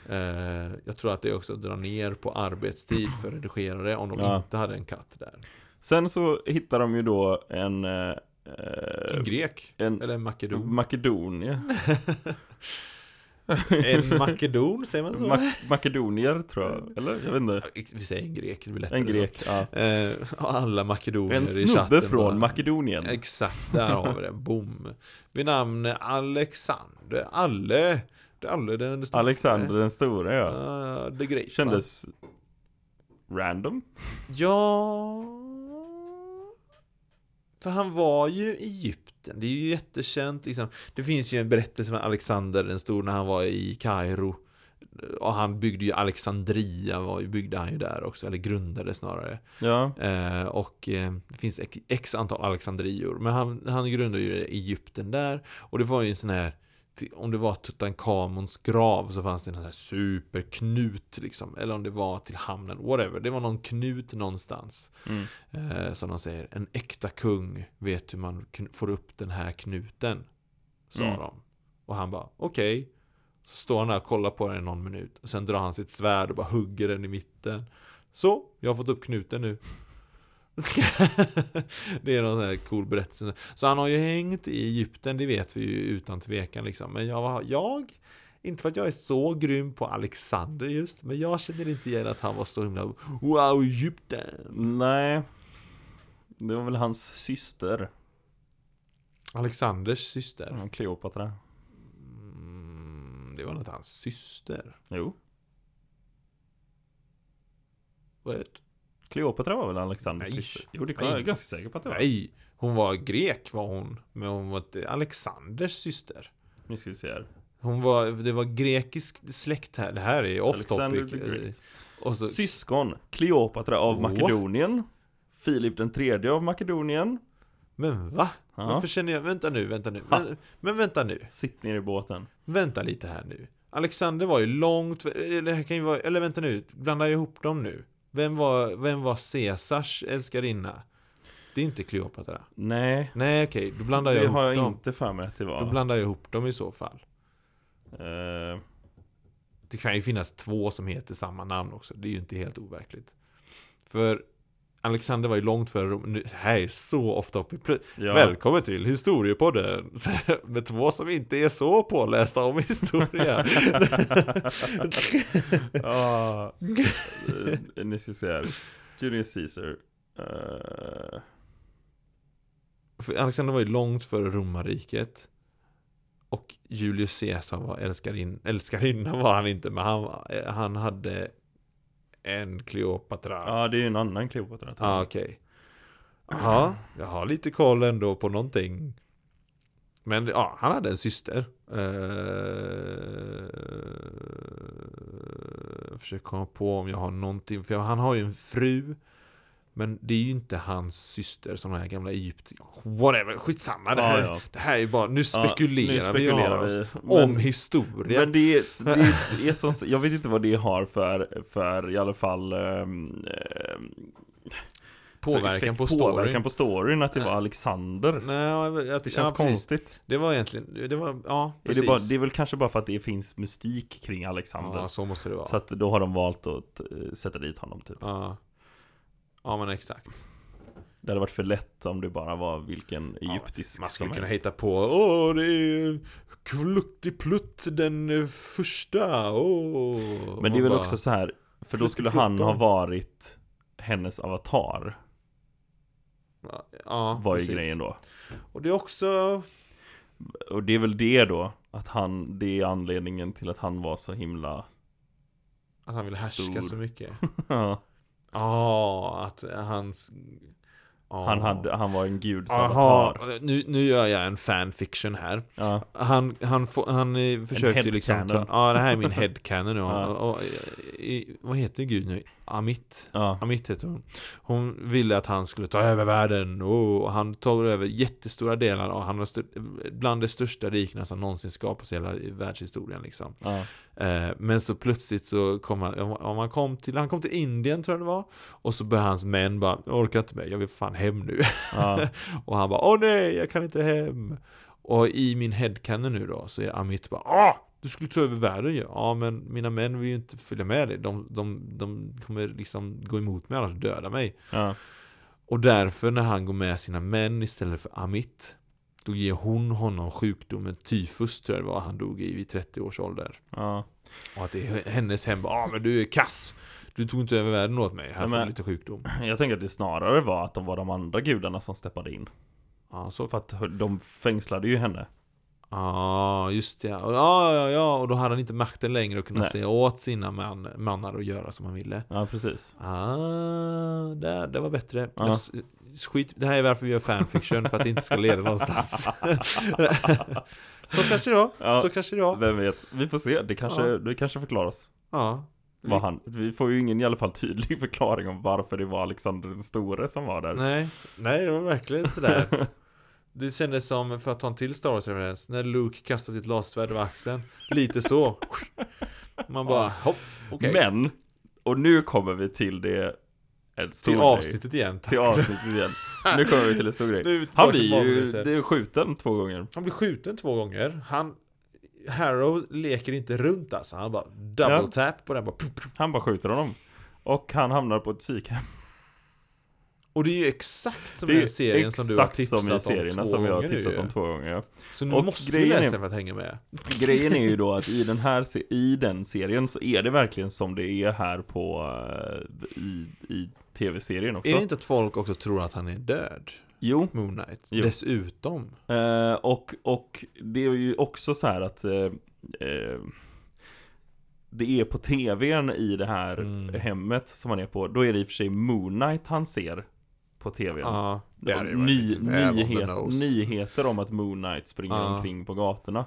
Eh, jag tror att det också drar ner på arbetstid för redigerare om de Ja. inte hade en cut där. Sen så hittar de ju då en... Eh, En grek, en eller en makedon. Makedonia. En makedon, säger man så? Ma makedonier tror jag, eller? Jag vet inte. Vi säger en grek, det blir lättare. En grek, ja. Eh, alla makedonier En i snubbe chatten från bara- Makedonien. Exakt, där har vi det. Boom. Vid namn Alexander. Alle. Alle den stora. Alexander den stora ja. Uh, the Great. va? Kändes random. Ja... För han var ju i Egypten. Det är ju jättekänt liksom. Det finns ju en berättelse om Alexander den stor när han var i Kairo. Och han byggde ju Alexandria, var, ju- byggde han ju där också, eller grundade snarare. Ja. Eh, och eh, det finns x, antal Alexandrior. Men han, han grundade ju Egypten där. Och det var ju en sån här, om det var Tutankhamons grav så fanns det en här superknut liksom. Eller om det var till hamnen, whatever. Det var någon knut någonstans. Mm. Eh, som de säger, en äkta kung vet hur man får upp den här knuten. Sa Mm. de. Och han bara, okej. Så står han där och kollar på den i någon minut. Och sen drar han sitt svärd och bara hugger den i mitten. Så, jag har fått upp knuten nu. det är någon sån här cool berättelse. Så han har ju hängt i Egypten, det vet vi ju utan tvekan liksom. Men jag, var- jag inte för att jag är så grym på Alexander just, men jag känner inte igen att han var så himla Wow, Egypten! Nej. Det var väl hans syster, Alexanders syster. ja, Kleopatra. Mm, det var inte hans syster. Jo. What? Kleopatra var väl Alexanders Nej. syster? Jo, det kan jag är ganska säker på att det var. Nej, hon var grek var hon. Men hon var inte Alexanders syster. Nu ska vi se här. Hon var, det var grekisk släkt här. Det här är off topic. Och så, Syskon. Kleopatra av What? Makedonien. Filip den tredje av Makedonien. men va? Ja. Varför känner jag, vänta nu, vänta nu. Men, men vänta nu. Sitt ner i båten. Vänta lite här nu. Alexander var ju långt, eller kan ju vara, eller vänta nu, blanda ihop dem nu. Vem var, vem var Caesars älskarinna? Det är inte Kleopatra. Nej, Nej okej, då blandar jag det ihop har jag dem. inte för mig att det Då var. blandar jag ihop dem i så fall. Eh, Det kan ju finnas två som heter samma namn också. Det är ju inte helt overkligt. För Alexander var ju långt före Rom. Här är så ofta uppe. Pl- ja. Välkommen till Historiepodden! Med två som inte är så pålästa om historia. Ja, eh, nu ska vi se här. Julius Caesar. Eh, För Alexander var ju långt före romarriket. Och Julius Caesar var älskarin, älskarinna var han inte, men han, var- han hade en Kleopatra. ja, det är ju en annan Kleopatra. Ja, jag. okej. Ja, jag har lite koll ändå på någonting. Men ja, han hade en syster. Uh, försöker komma på om jag har någonting. För han har ju en fru. Men det är ju inte hans syster som här gamla Egypt... Whatever, skitsamma. Det här, Ja, ja. Det här är ju bara... Nu Ja, spekulerar, nu spekulerar vi, vi. Men- om historia. Men det är, det är som, jag vet inte vad det har för, för i alla fall ehm, påverkan effekt- på storyn. Påverkan på storyn att det var. Alexander. Nej, jag, Det känns ja, konstigt. Det var egentligen... Det var... Ja, Är precis. det, bara, det är väl kanske bara för att det finns mystik kring Alexander. Ja, så måste det vara. Så att då har de valt att eh, sätta dit honom typ. Ja. Ja men exakt. Det hade varit för lätt om det bara var vilken egyptisk Man skulle kunna hitta på Åh det är Kluttiplutt den första Åh. Men det är väl bara, också så här För då skulle han ha varit hennes avatar Ja Var ju precis. grejen då Och det är också Och det är väl det då Att han, det är anledningen till att han var så himla Att han vill härska Stor. så mycket Ja, Ja att hans ja. han, hade, han var en guds Aha, nu, nu gör jag en fanfiction här Ja, Han, han, får- han eh, försökte liksom. Ja det här är min headcanon. Ja. och, och, i, Vad heter gud nu? Amit ja, Amit heter hon. Hon ville att han skulle ta över världen oh, och han tog över jättestora delar och han var bland de största rikena som någonsin skapats i hela världshistorien liksom. ja, Eh, men så plötsligt så kom han, om han kom till, han kom till Indien tror jag det var och så började hans män bara, jag orkar inte mer, jag vill fan hem nu. ja, och han bara, åh nej, jag kan inte hem. Och i min headcanon nu då så är Amit bara, ah! Du skulle ta över världen ju. Ja men mina män vill ju inte följa med dig. De, de, de kommer liksom gå emot mig annars döda mig. ja, Och därför när han går med sina män istället för Amit Då ger hon honom sjukdomen tyfus tror jag det var han dog i vid 30 års ålder ja. Och att det är hennes hem bara, ah men du är kass Du tog inte över världen åt mig, här Ja, får du lite sjukdom Jag tänker att det snarare var att de var de andra gudarna som steppade in Ja så För att de fängslade ju henne Ja, just det. Ja, ja, ja, och då hade han inte makten längre att kunna Nej. säga åt sina man, mannar att göra som han ville. Ja, precis Ah, det, det var bättre. Ja. Skit, det här är varför vi gör fanfiction, för att det inte ska leda någonstans. så kanske det var. Ja. Så kanske det var. Vem vet, vi får se, det kanske, Ja. det kanske förklaras Ja. vad han, Vi får ju ingen i alla fall tydlig förklaring om varför det var Alexander den store som var där Nej, nej, det var verkligen sådär. Det kändes som, för att ta en till Star Wars-referens, när Luke kastar sitt lasersvärd över axeln. Lite så. Man bara, hopp, okej. Men, och nu kommer vi till det en stor Till grej. avsnittet igen, tack. Till avsnittet igen Nu kommer vi till en stor grej Han blir ju, det är skjuten två gånger Han blir skjuten två gånger. Han Harrow leker inte runt alltså. Han bara double Ja. tap på den bara. Han bara skjuter honom Och han hamnar på ett psykhem Och det är ju exakt som den serien som du har tipsat som i om serierna två som jag har tittat om två gånger ja. Så nu Och måste du läsa är- för att hänga med. Grejen är ju då att i den här i den serien så är det verkligen som det är här på eh, i, i tv-serien också Är det inte att folk också tror att han är död? Jo, Moon Knight. Jo. Dessutom. eh, och, och det är ju också så här att eh, eh, det är på tvn i det här Mm. hemmet som han är på Då är det i och för sig Moon Knight han ser på tvn Ja. det hade ju Ny, nyhet, nyheter om att Moon Knight springer Ja. omkring på gatorna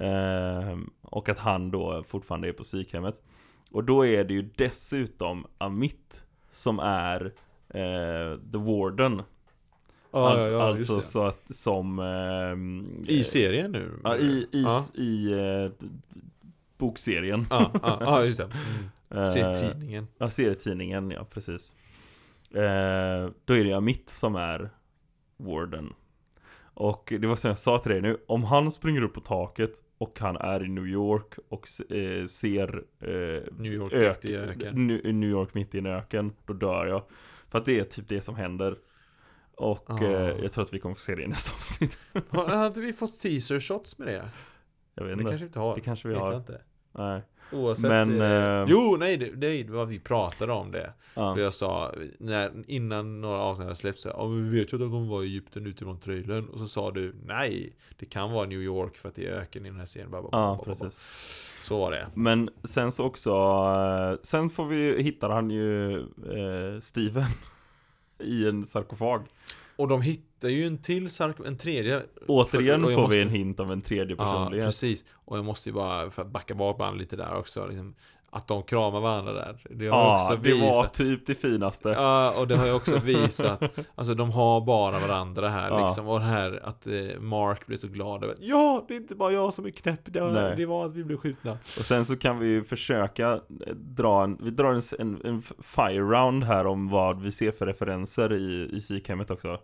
Ehm, Och att han då fortfarande är på psykhemmet Och då är det ju dessutom Amit Som är eh, The Warden Ja, Alltså, ja, alltså det. så att som ehm, I serien nu? Ja, i, i, Ja. i eh, bokserien. Ja, ja, ja just det. Mm. Eh, Serietidningen. Ja, serietidningen, ja precis. Eh, då är det Amit som är Warden. Och det var som jag sa till dig nu, om han springer upp på taket och han är i New York och eh, ser eh, New York ök, i öken. New York mitt i en öken, då dör jag. För att det är typ det som händer. Och Ah. eh, jag tror att vi kommer få se det i nästa avsnitt. Har, inte vi fått teaser shots med det? Jag vet Det inte. kanske vi inte har. Det kanske vi jag har. Inte. Nej. Oavsett Men, det... eh, Jo, nej, det, det var vi pratade om det. Ja. För jag sa, när, innan några avsnitt hade släppts, så, ja, vi vet ju att de kommer vara i Egypten utifrån trailern. Och så sa du, nej, det kan vara New York för att det är öken i den här serien. Bara, bara, Ja, bara, bara. precis. Så var det. Men sen så också, eh, sen får vi, hittar han ju eh, Steven i en sarkofag. Och de hittar ju en till sark, en tredje. Återigen får måste- vi en hint av en tredje Ja, personlighet. precis. Och jag måste ju bara, för att backa bak lite där också, liksom, att de kramar varandra där. Det har Ja, också det var visat. typ det finaste. Ja, och det har ju också visat, alltså de har bara varandra här Ja. liksom. Och det här att eh, Mark blir så glad över Ja, det är inte bara jag som är knäpp, det, var- det var att vi blev skjutna. Och sen så kan vi ju försöka eh, dra en, vi drar en, en, fire round här om vad vi ser för referenser i, i psykhemmet också.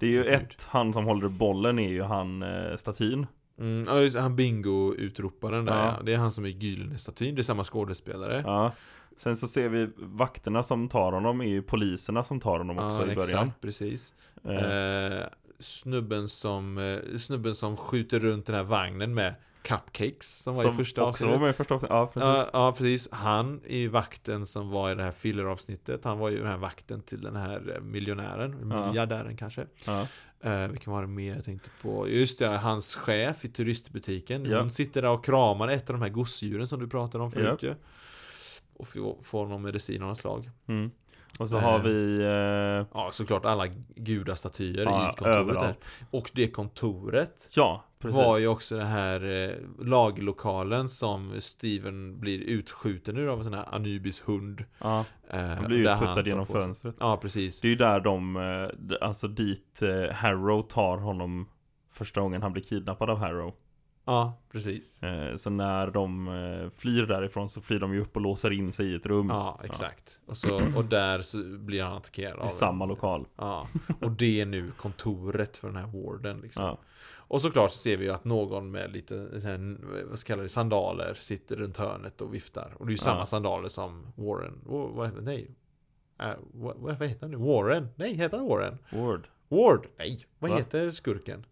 Det är ju ett, han som håller bollen är ju han eh, statyn. Mm, ja, just han bingo-utroparen där Ja. ja. Det är han som är Gyllene-statyn, det är samma skådespelare. Ja. Sen så ser vi vakterna som tar honom är ju poliserna som tar honom också i början. exakt, precis. Eh, Eh, snubben, som, eh, snubben som skjuter runt den här vagnen med cupcakes som var i som första också avsnittet. var med i första avsnittet. Ja, precis. Ja, ja, precis. Han är ju vakten som var i det här filleravsnittet. Han var ju den här vakten till den här eh, miljonären, Ja. miljardären kanske. Ja. Eh, vilken var det mer jag tänkte på? Just det, hans chef i turistbutiken. Ja. Hon sitter där och kramar ett av de här gosedjuren som du pratade om förut ju. Och får, någon medicin av något slag. Mm. Och så Eh. har vi eh, Ja, såklart alla gudastatyer ja, i kontoret där. överallt. Och det kontoret Ja, precis. var ju också den här eh, laglokalen som Steven blir utskjuten ur av en sån här Anubis hund. Ja, Eh, han blir ju puttad genom fönstret. Ja, precis. Det är ju där de, eh, alltså dit Harrow tar honom första gången han blir kidnappad av Harrow. Ja, precis. Så när de flyr därifrån så flyr de ju upp och låser in sig i ett rum. Ja, exakt. Och, så, och där så blir han attackerad av I samma lokal. Ja, och det är nu kontoret för den här warden liksom. Ja. Och såklart så ser vi ju att någon med lite vad ska jag kalla det, sandaler sitter runt hörnet och viftar. Och det är ju samma Ja. sandaler som Warren, Wa- vad, nej. Äh, vad, vad heter han nu? Warren? Nej, heter han Warren? Word. Ward? Nej, vad Va? heter skurken?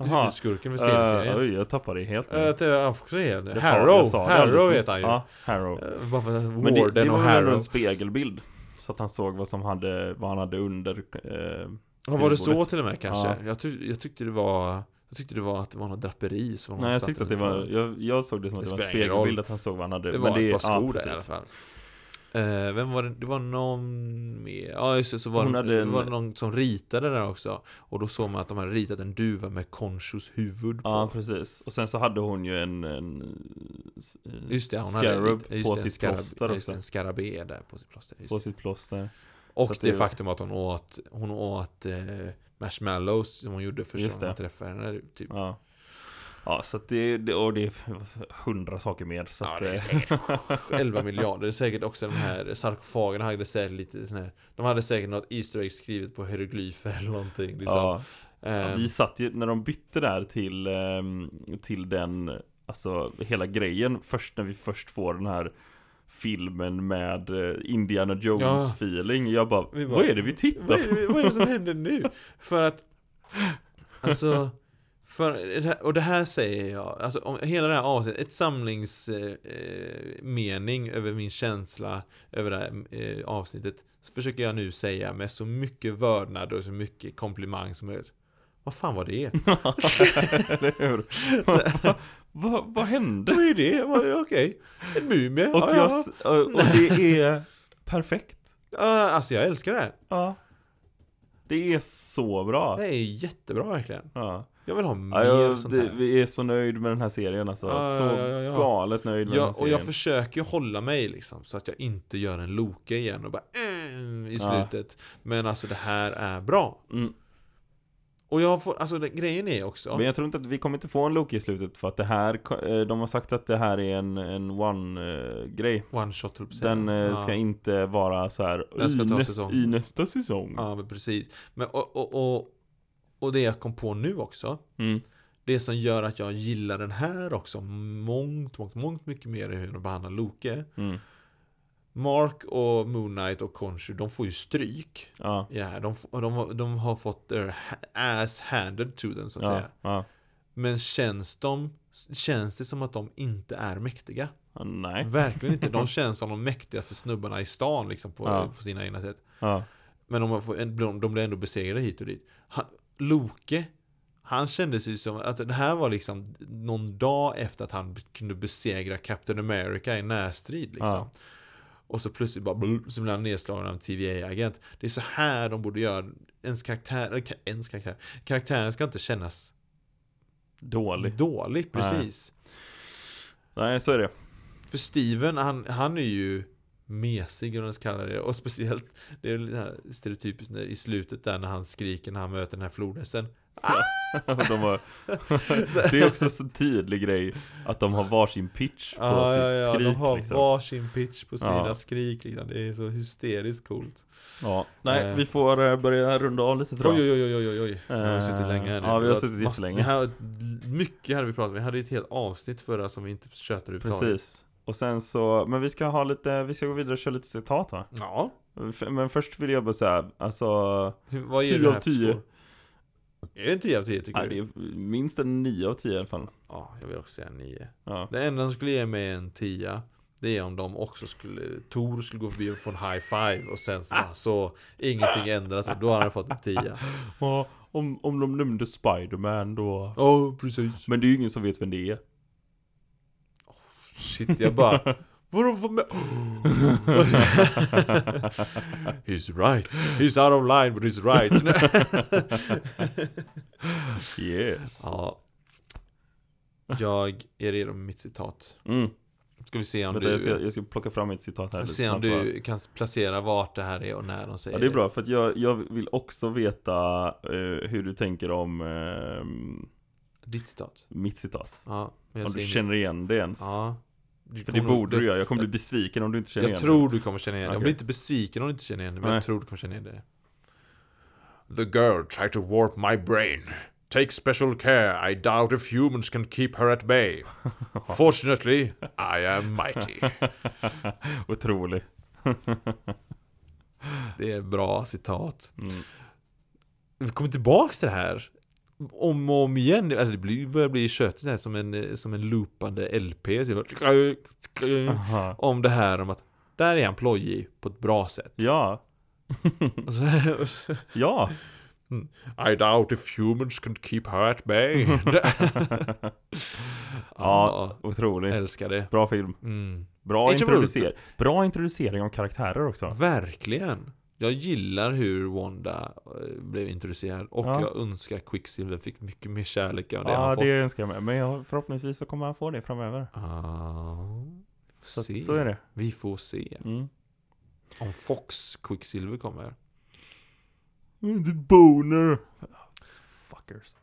Huvudskurken för Uh, tv-serien. oj, jag tappade det helt. Uh, jag får säga det. Jag sa- Harrow! jag sa det Harrow heter han ju. Ja, Harrow. Eh, Bara för att Men det, Warden det var ändå Harrow. en spegelbild. Så att han såg vad som hade, vad han hade under eh, Ja, var det så till och med? Kanske? Ja. Jag, tyck, jag tyckte det var Jag tyckte det var att det var något draperi som Nej jag tyckte att det var, för- jag, jag såg det som att Det det var en spegelbild att han såg vad han hade Det var men ett par ja, skor där i alla fall. Eh, Vem var det? Det var någon mer. Ja just det, så var det, det en- var någon som ritade där också. Och då såg man att de hade ritat en duva med Conchos huvud på. Ja precis, och sen så hade hon ju en, en Just det, hon Scarab hade just på det, sitt scarab, plåster just det, också. en skarabé där på sitt plåster. Just På det. sitt plåster Och det det- faktum att hon åt Hon åt eh, marshmallows som hon gjorde första gången träffade henne typ. Ja Ja så att det, det och det är hundra saker mer så Ja, det är säkert 11 miljarder. Det är säkert också den här sarkofagen hade säkert lite sån här, De hade säkert något Easter egg skrivet på hieroglyfer eller någonting. Liksom. ja, Ehm, Vi satt ju, när de bytte där till, ehm, till den, alltså hela grejen Först när vi först får den här filmen med eh, Indiana Jones Ja. feeling Jag bara, bara, vad är det vi tittar vad, är, på? vad är det som händer nu? För att Alltså för, och det här säger jag, alltså om hela det här avsnittet, ett samlingsmening eh, över min känsla över det här eh, avsnittet försöker jag nu säga med så mycket vördnad och så mycket komplimang som möjligt. Vad fan var det? Eller hur? Vad vad- hände? Vad är det? Okej, en mumie? Och, ja, jag, ja. och det är perfekt Ja, Alltså jag älskar det. Ja Det är så bra Det är jättebra verkligen. Ja, Jag vill ha mer ja jag, sånt det, här. vi är så nöjd med den här serien alltså Ja, Så ja, galet nöjd med den här Ja, och serien jag försöker hålla mig liksom så att jag inte gör en Loke igen och bara mm, i slutet. Men alltså det här är bra. mm. Och jag får, alltså det, grejen är också Men jag tror inte att vi kommer inte få en Loki i slutet för att det här eh, De har sagt att det här är en, en one-grej One shot höll. Den eh, ska ja. inte vara så här Den ska i, ta näst, säsong. i nästa säsong Ja men precis Men och, och, och, och det jag kom på nu också mm. Det som gör att jag gillar den här också Mångt, mångt, mångt mycket mer än hur de behandlar Loke Mm. Mark och Moon Knight och Khonshu, de får ju stryk Ja, Ja, de, de, har- de har fått their ass handed to them så att ja, säga ja. Men känns de Känns det som att de inte är mäktiga? Nej Verkligen inte. De känns som de mäktigaste snubbarna i stan liksom på, på sina egna sätt. Men de, fått- de, de blir ändå besegrade hit och dit. Han, Loke, han kändes ju som att det här var liksom någon dag efter att han kunde besegra Captain America i närstrid liksom. Och så plötsligt bara blup, så blir han nedslagen av en TVA-agent. Det är så här de borde göra. Ens karaktär, eller ka- ens karaktär. Karaktären ska inte kännas Dålig dålig, precis. Nej, så är det För Steven, han, han är ju mesig om man ska kalla det. Och speciellt, det är stereotypiskt i slutet där när han skriker när han möter den här flodhästen. de har, Det är också en så tydlig grej Att de har varsin pitch på Ja, sitt ja, ja, skrik de har liksom. varsin pitch på sina Ja. skrik liksom. Det är så hysteriskt coolt. Ja, nej Eh. vi får eh, börja runda av lite tror jag Oj, oj, oj, oj, oj. Vi har Eh, suttit länge här nu. ja, vi har suttit jättelänge. Hade, mycket hade vi pratat om. Vi hade ett helt avsnitt förra som vi inte tjötade ut Precis Och sen så, men vi ska ha lite, vi ska gå vidare och köra lite citat va? Ja. Men först vill jag bara säga, alltså Hur, vad ger 10 du av här för 10. Är det en 10 av 10 tycker Nej, du? det är minst en 9 av 10 i alla fall. Ja, jag vill också säga 9. Ja, Det enda som skulle ge mig en 10 Det är om de också skulle Tor skulle gå förbi och få en high five och sen så, så ingenting ändras och då hade han fått en 10 ja om, om de nämnde Spiderman då. Ja, precis. Men det är ju ingen som vet vem det är. Shit, jag bara Vadå vad med? he's right. He's out of line but he's right. Yes. Ja. Jag är redo med mitt citat. Mm. Ska vi se om Vänta, jag, ska, du jag ska plocka fram mitt citat här Vi lite se om du kan placera vart det här är och när de säger Ja det är bra, för att jag, jag vill också veta eh, hur du tänker om ehm, Ditt citat. mitt citat. Ja, Om du känner igen det ens. Ja. Du För det borde du göra, jag kommer bli besviken om du inte känner Jag igen tror du kommer känna igen det. Jag Okej. blir inte besviken om du inte känner igen det, men Nej. jag tror du kommer känna igen det. The girl tried to warp my brain. Take special care, I doubt if humans can keep her at bay. Fortunately, I am mighty. det Otrolig Det är bra citat. mm. Vi kommer tillbaks till det här. Om och om igen. Alltså det blir, börjar bli köttigt här som en, som en loopande LP. Aha. Om det här om att där är han plojig på ett bra sätt. Ja, så, ja I doubt if humans can keep her at bay. Ja, otrolig älskar det. Bra film Mm. Bra, introducer Bra introducering av karaktärer också Verkligen. Jag gillar hur Wanda eh, blev introducerad och Ja. jag önskar Quicksilver fick mycket mer kärlek än det Ja, han fått. det önskar jag med Men jag, förhoppningsvis så kommer han få det framöver Ah, Så, se. så är det Vi får se. mm. Om Fox Quicksilver kommer. The boner Fuckers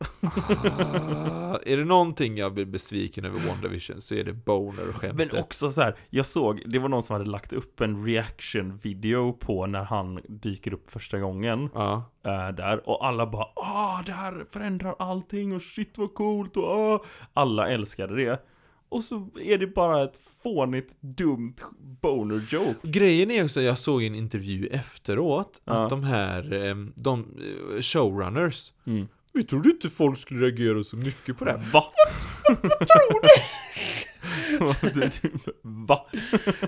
Ah, är det någonting jag blir besviken över WandaVision så är det Boner-skämtet. Men också så här, jag såg, det var någon som hade lagt upp en reaction-video på när han dyker upp första gången Ja. äh, Där, och alla bara ah det här förändrar allting och shit vad coolt och ah Alla älskade det Och så är det bara ett fånigt, dumt boner-joke Grejen är också, jag såg en intervju efteråt Ja. att de här, em, de eh, showrunners mm. Vi trodde inte folk skulle reagera så mycket på det här. Va? Va?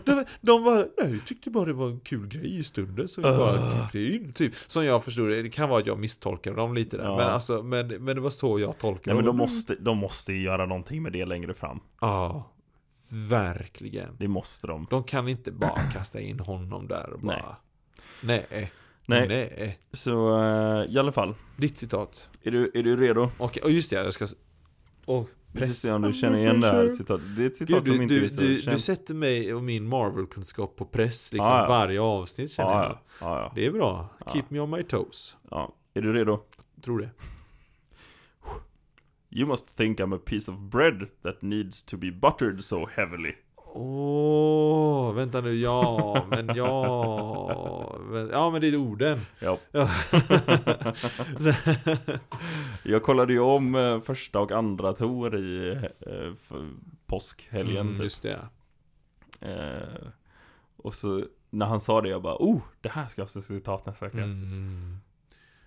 De, de bara, nej vi tyckte bara det var en kul grej i stunden så vi bara klippte in. Typ, som jag förstod det, det kan vara att jag misstolkade dem lite där. Ja. Men, alltså, men, men det var så jag tolkade Nej men de dem. måste, de måste ju göra någonting med det längre fram Ja, verkligen. Det måste de De kan inte bara kasta in honom där och bara Nej. Nej. Nej. Nej. Så eh, i alla fall Ditt citat. Är du, är du redo? Okej, och just det, jag ska... Och Vi ska se om du känner igen det här citatet Det är ett citat Gud, som du, inte du, visar du, känn- du sätter mig och min Marvel-kunskap på press liksom Ja, ja. varje avsnitt känner ja, jag. ja, ja. Det är bra. Ja. Keep me on my toes. ja. Är du redo? Tror det. You must think I'm a piece of bread that needs to be buttered so heavily. Åh, vänta nu, ja, men ja, ja men det är orden. Ja. Ja. Jag kollade ju om eh, första och andra Tor i eh, påskhelgen. Mm, typ. just det. Eh, och så när han sa det, jag bara oh, det här ska jag ha citat nästa vecka. Mm.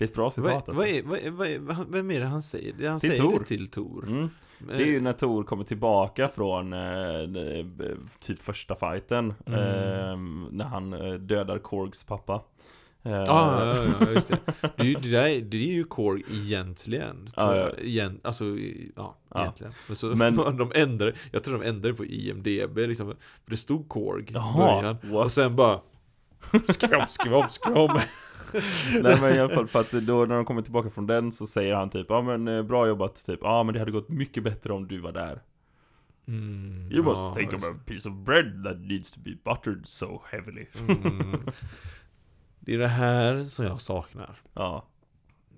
Det är ett bra Vad, citat vad, alltså. är, vad, är, vad är, vad- vem är det han säger? Det Han Till säger Tor. det till Tor. Mm. Det är ju när Tor kommer tillbaka från eh, eh, typ första fighten Mm. eh, När han eh, dödar Korgs pappa eh, Ja, ja, ja, just det. Det är ju, det där, är- det är ju Korg egentligen. Ja, Tror ja. jag. Igen, alltså, ja, Ja. egentligen. Men, så, Men- de ändrar, jag tror de ändrade på IMDB liksom. För det stod Korg i början. what? Och sen bara Skrom, skrom, skrom. Nej men i alla fall för att då när de kommer tillbaka från den så säger han typ Ja men eh, bra jobbat typ Ja men det hade gått mycket bättre om du var där Mm, You must ja, think of a piece of bread that needs to be buttered so heavily det. Mm. Det är det här som jag saknar. Ja,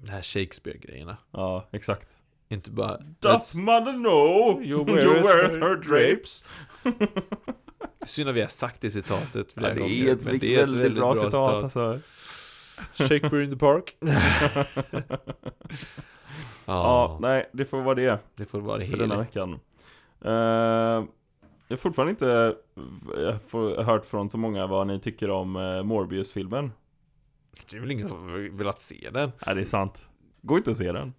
Det här Shakespeare-grejerna. ja exakt Inte bara Doth mother know You weareth her drapes Synd att vi har sagt det citatet ja, flera Det gånger. är ett, men väldigt, bra, citat, alltså Shakespeare in the park. Ja, nej det får vara det. Det får vara det för denna veckan. Eh, Jag har fortfarande inte hört från så många vad ni tycker om eh, Morbius-filmen. Det är väl ingen som velat se den? Nej det är sant. Gå inte och se den.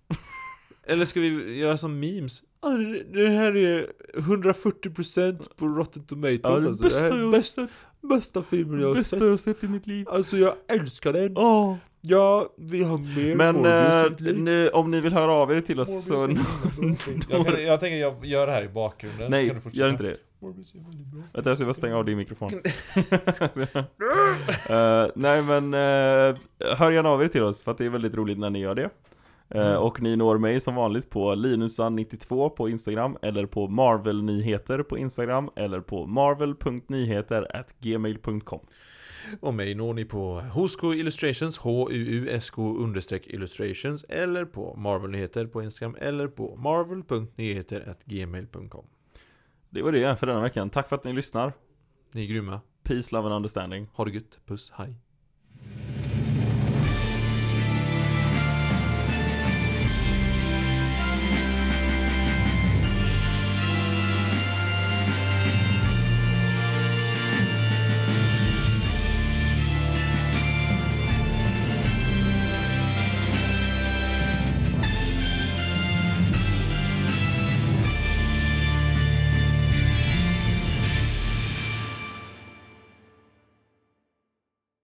Eller ska vi göra som memes? Ah, det- det här är 140% på Rotten Tomatoes alltså. Det här är bästa, bästa filmen jag har sett. jag sett i mitt liv Alltså jag älskar den. Åh Jag vill ha mer Men liv. ni, om ni vill höra av er till oss så jag, kan, jag tänker jag gör det här i bakgrunden. Nej, gör inte det. Vänta jag ska bara stänga av din mikrofon Eh, Nej men uh, Hör gärna av er till oss för att det är väldigt roligt när ni gör det Mm. Och ni når mig som vanligt på Linusan92 på Instagram Eller på Marvel-nyheter på Instagram Eller på marvel.nyheter.gmail.com Och mig når ni på Husko Illustrations, H-U-U-S-K understreck illustrations eller på Marvel-nyheter på Instagram eller på marvel.nyheter.gmail.com Det var det för denna veckan, tack för att ni lyssnar Ni är grymma. Peace, love and understanding Ha det gött. Puss, hej.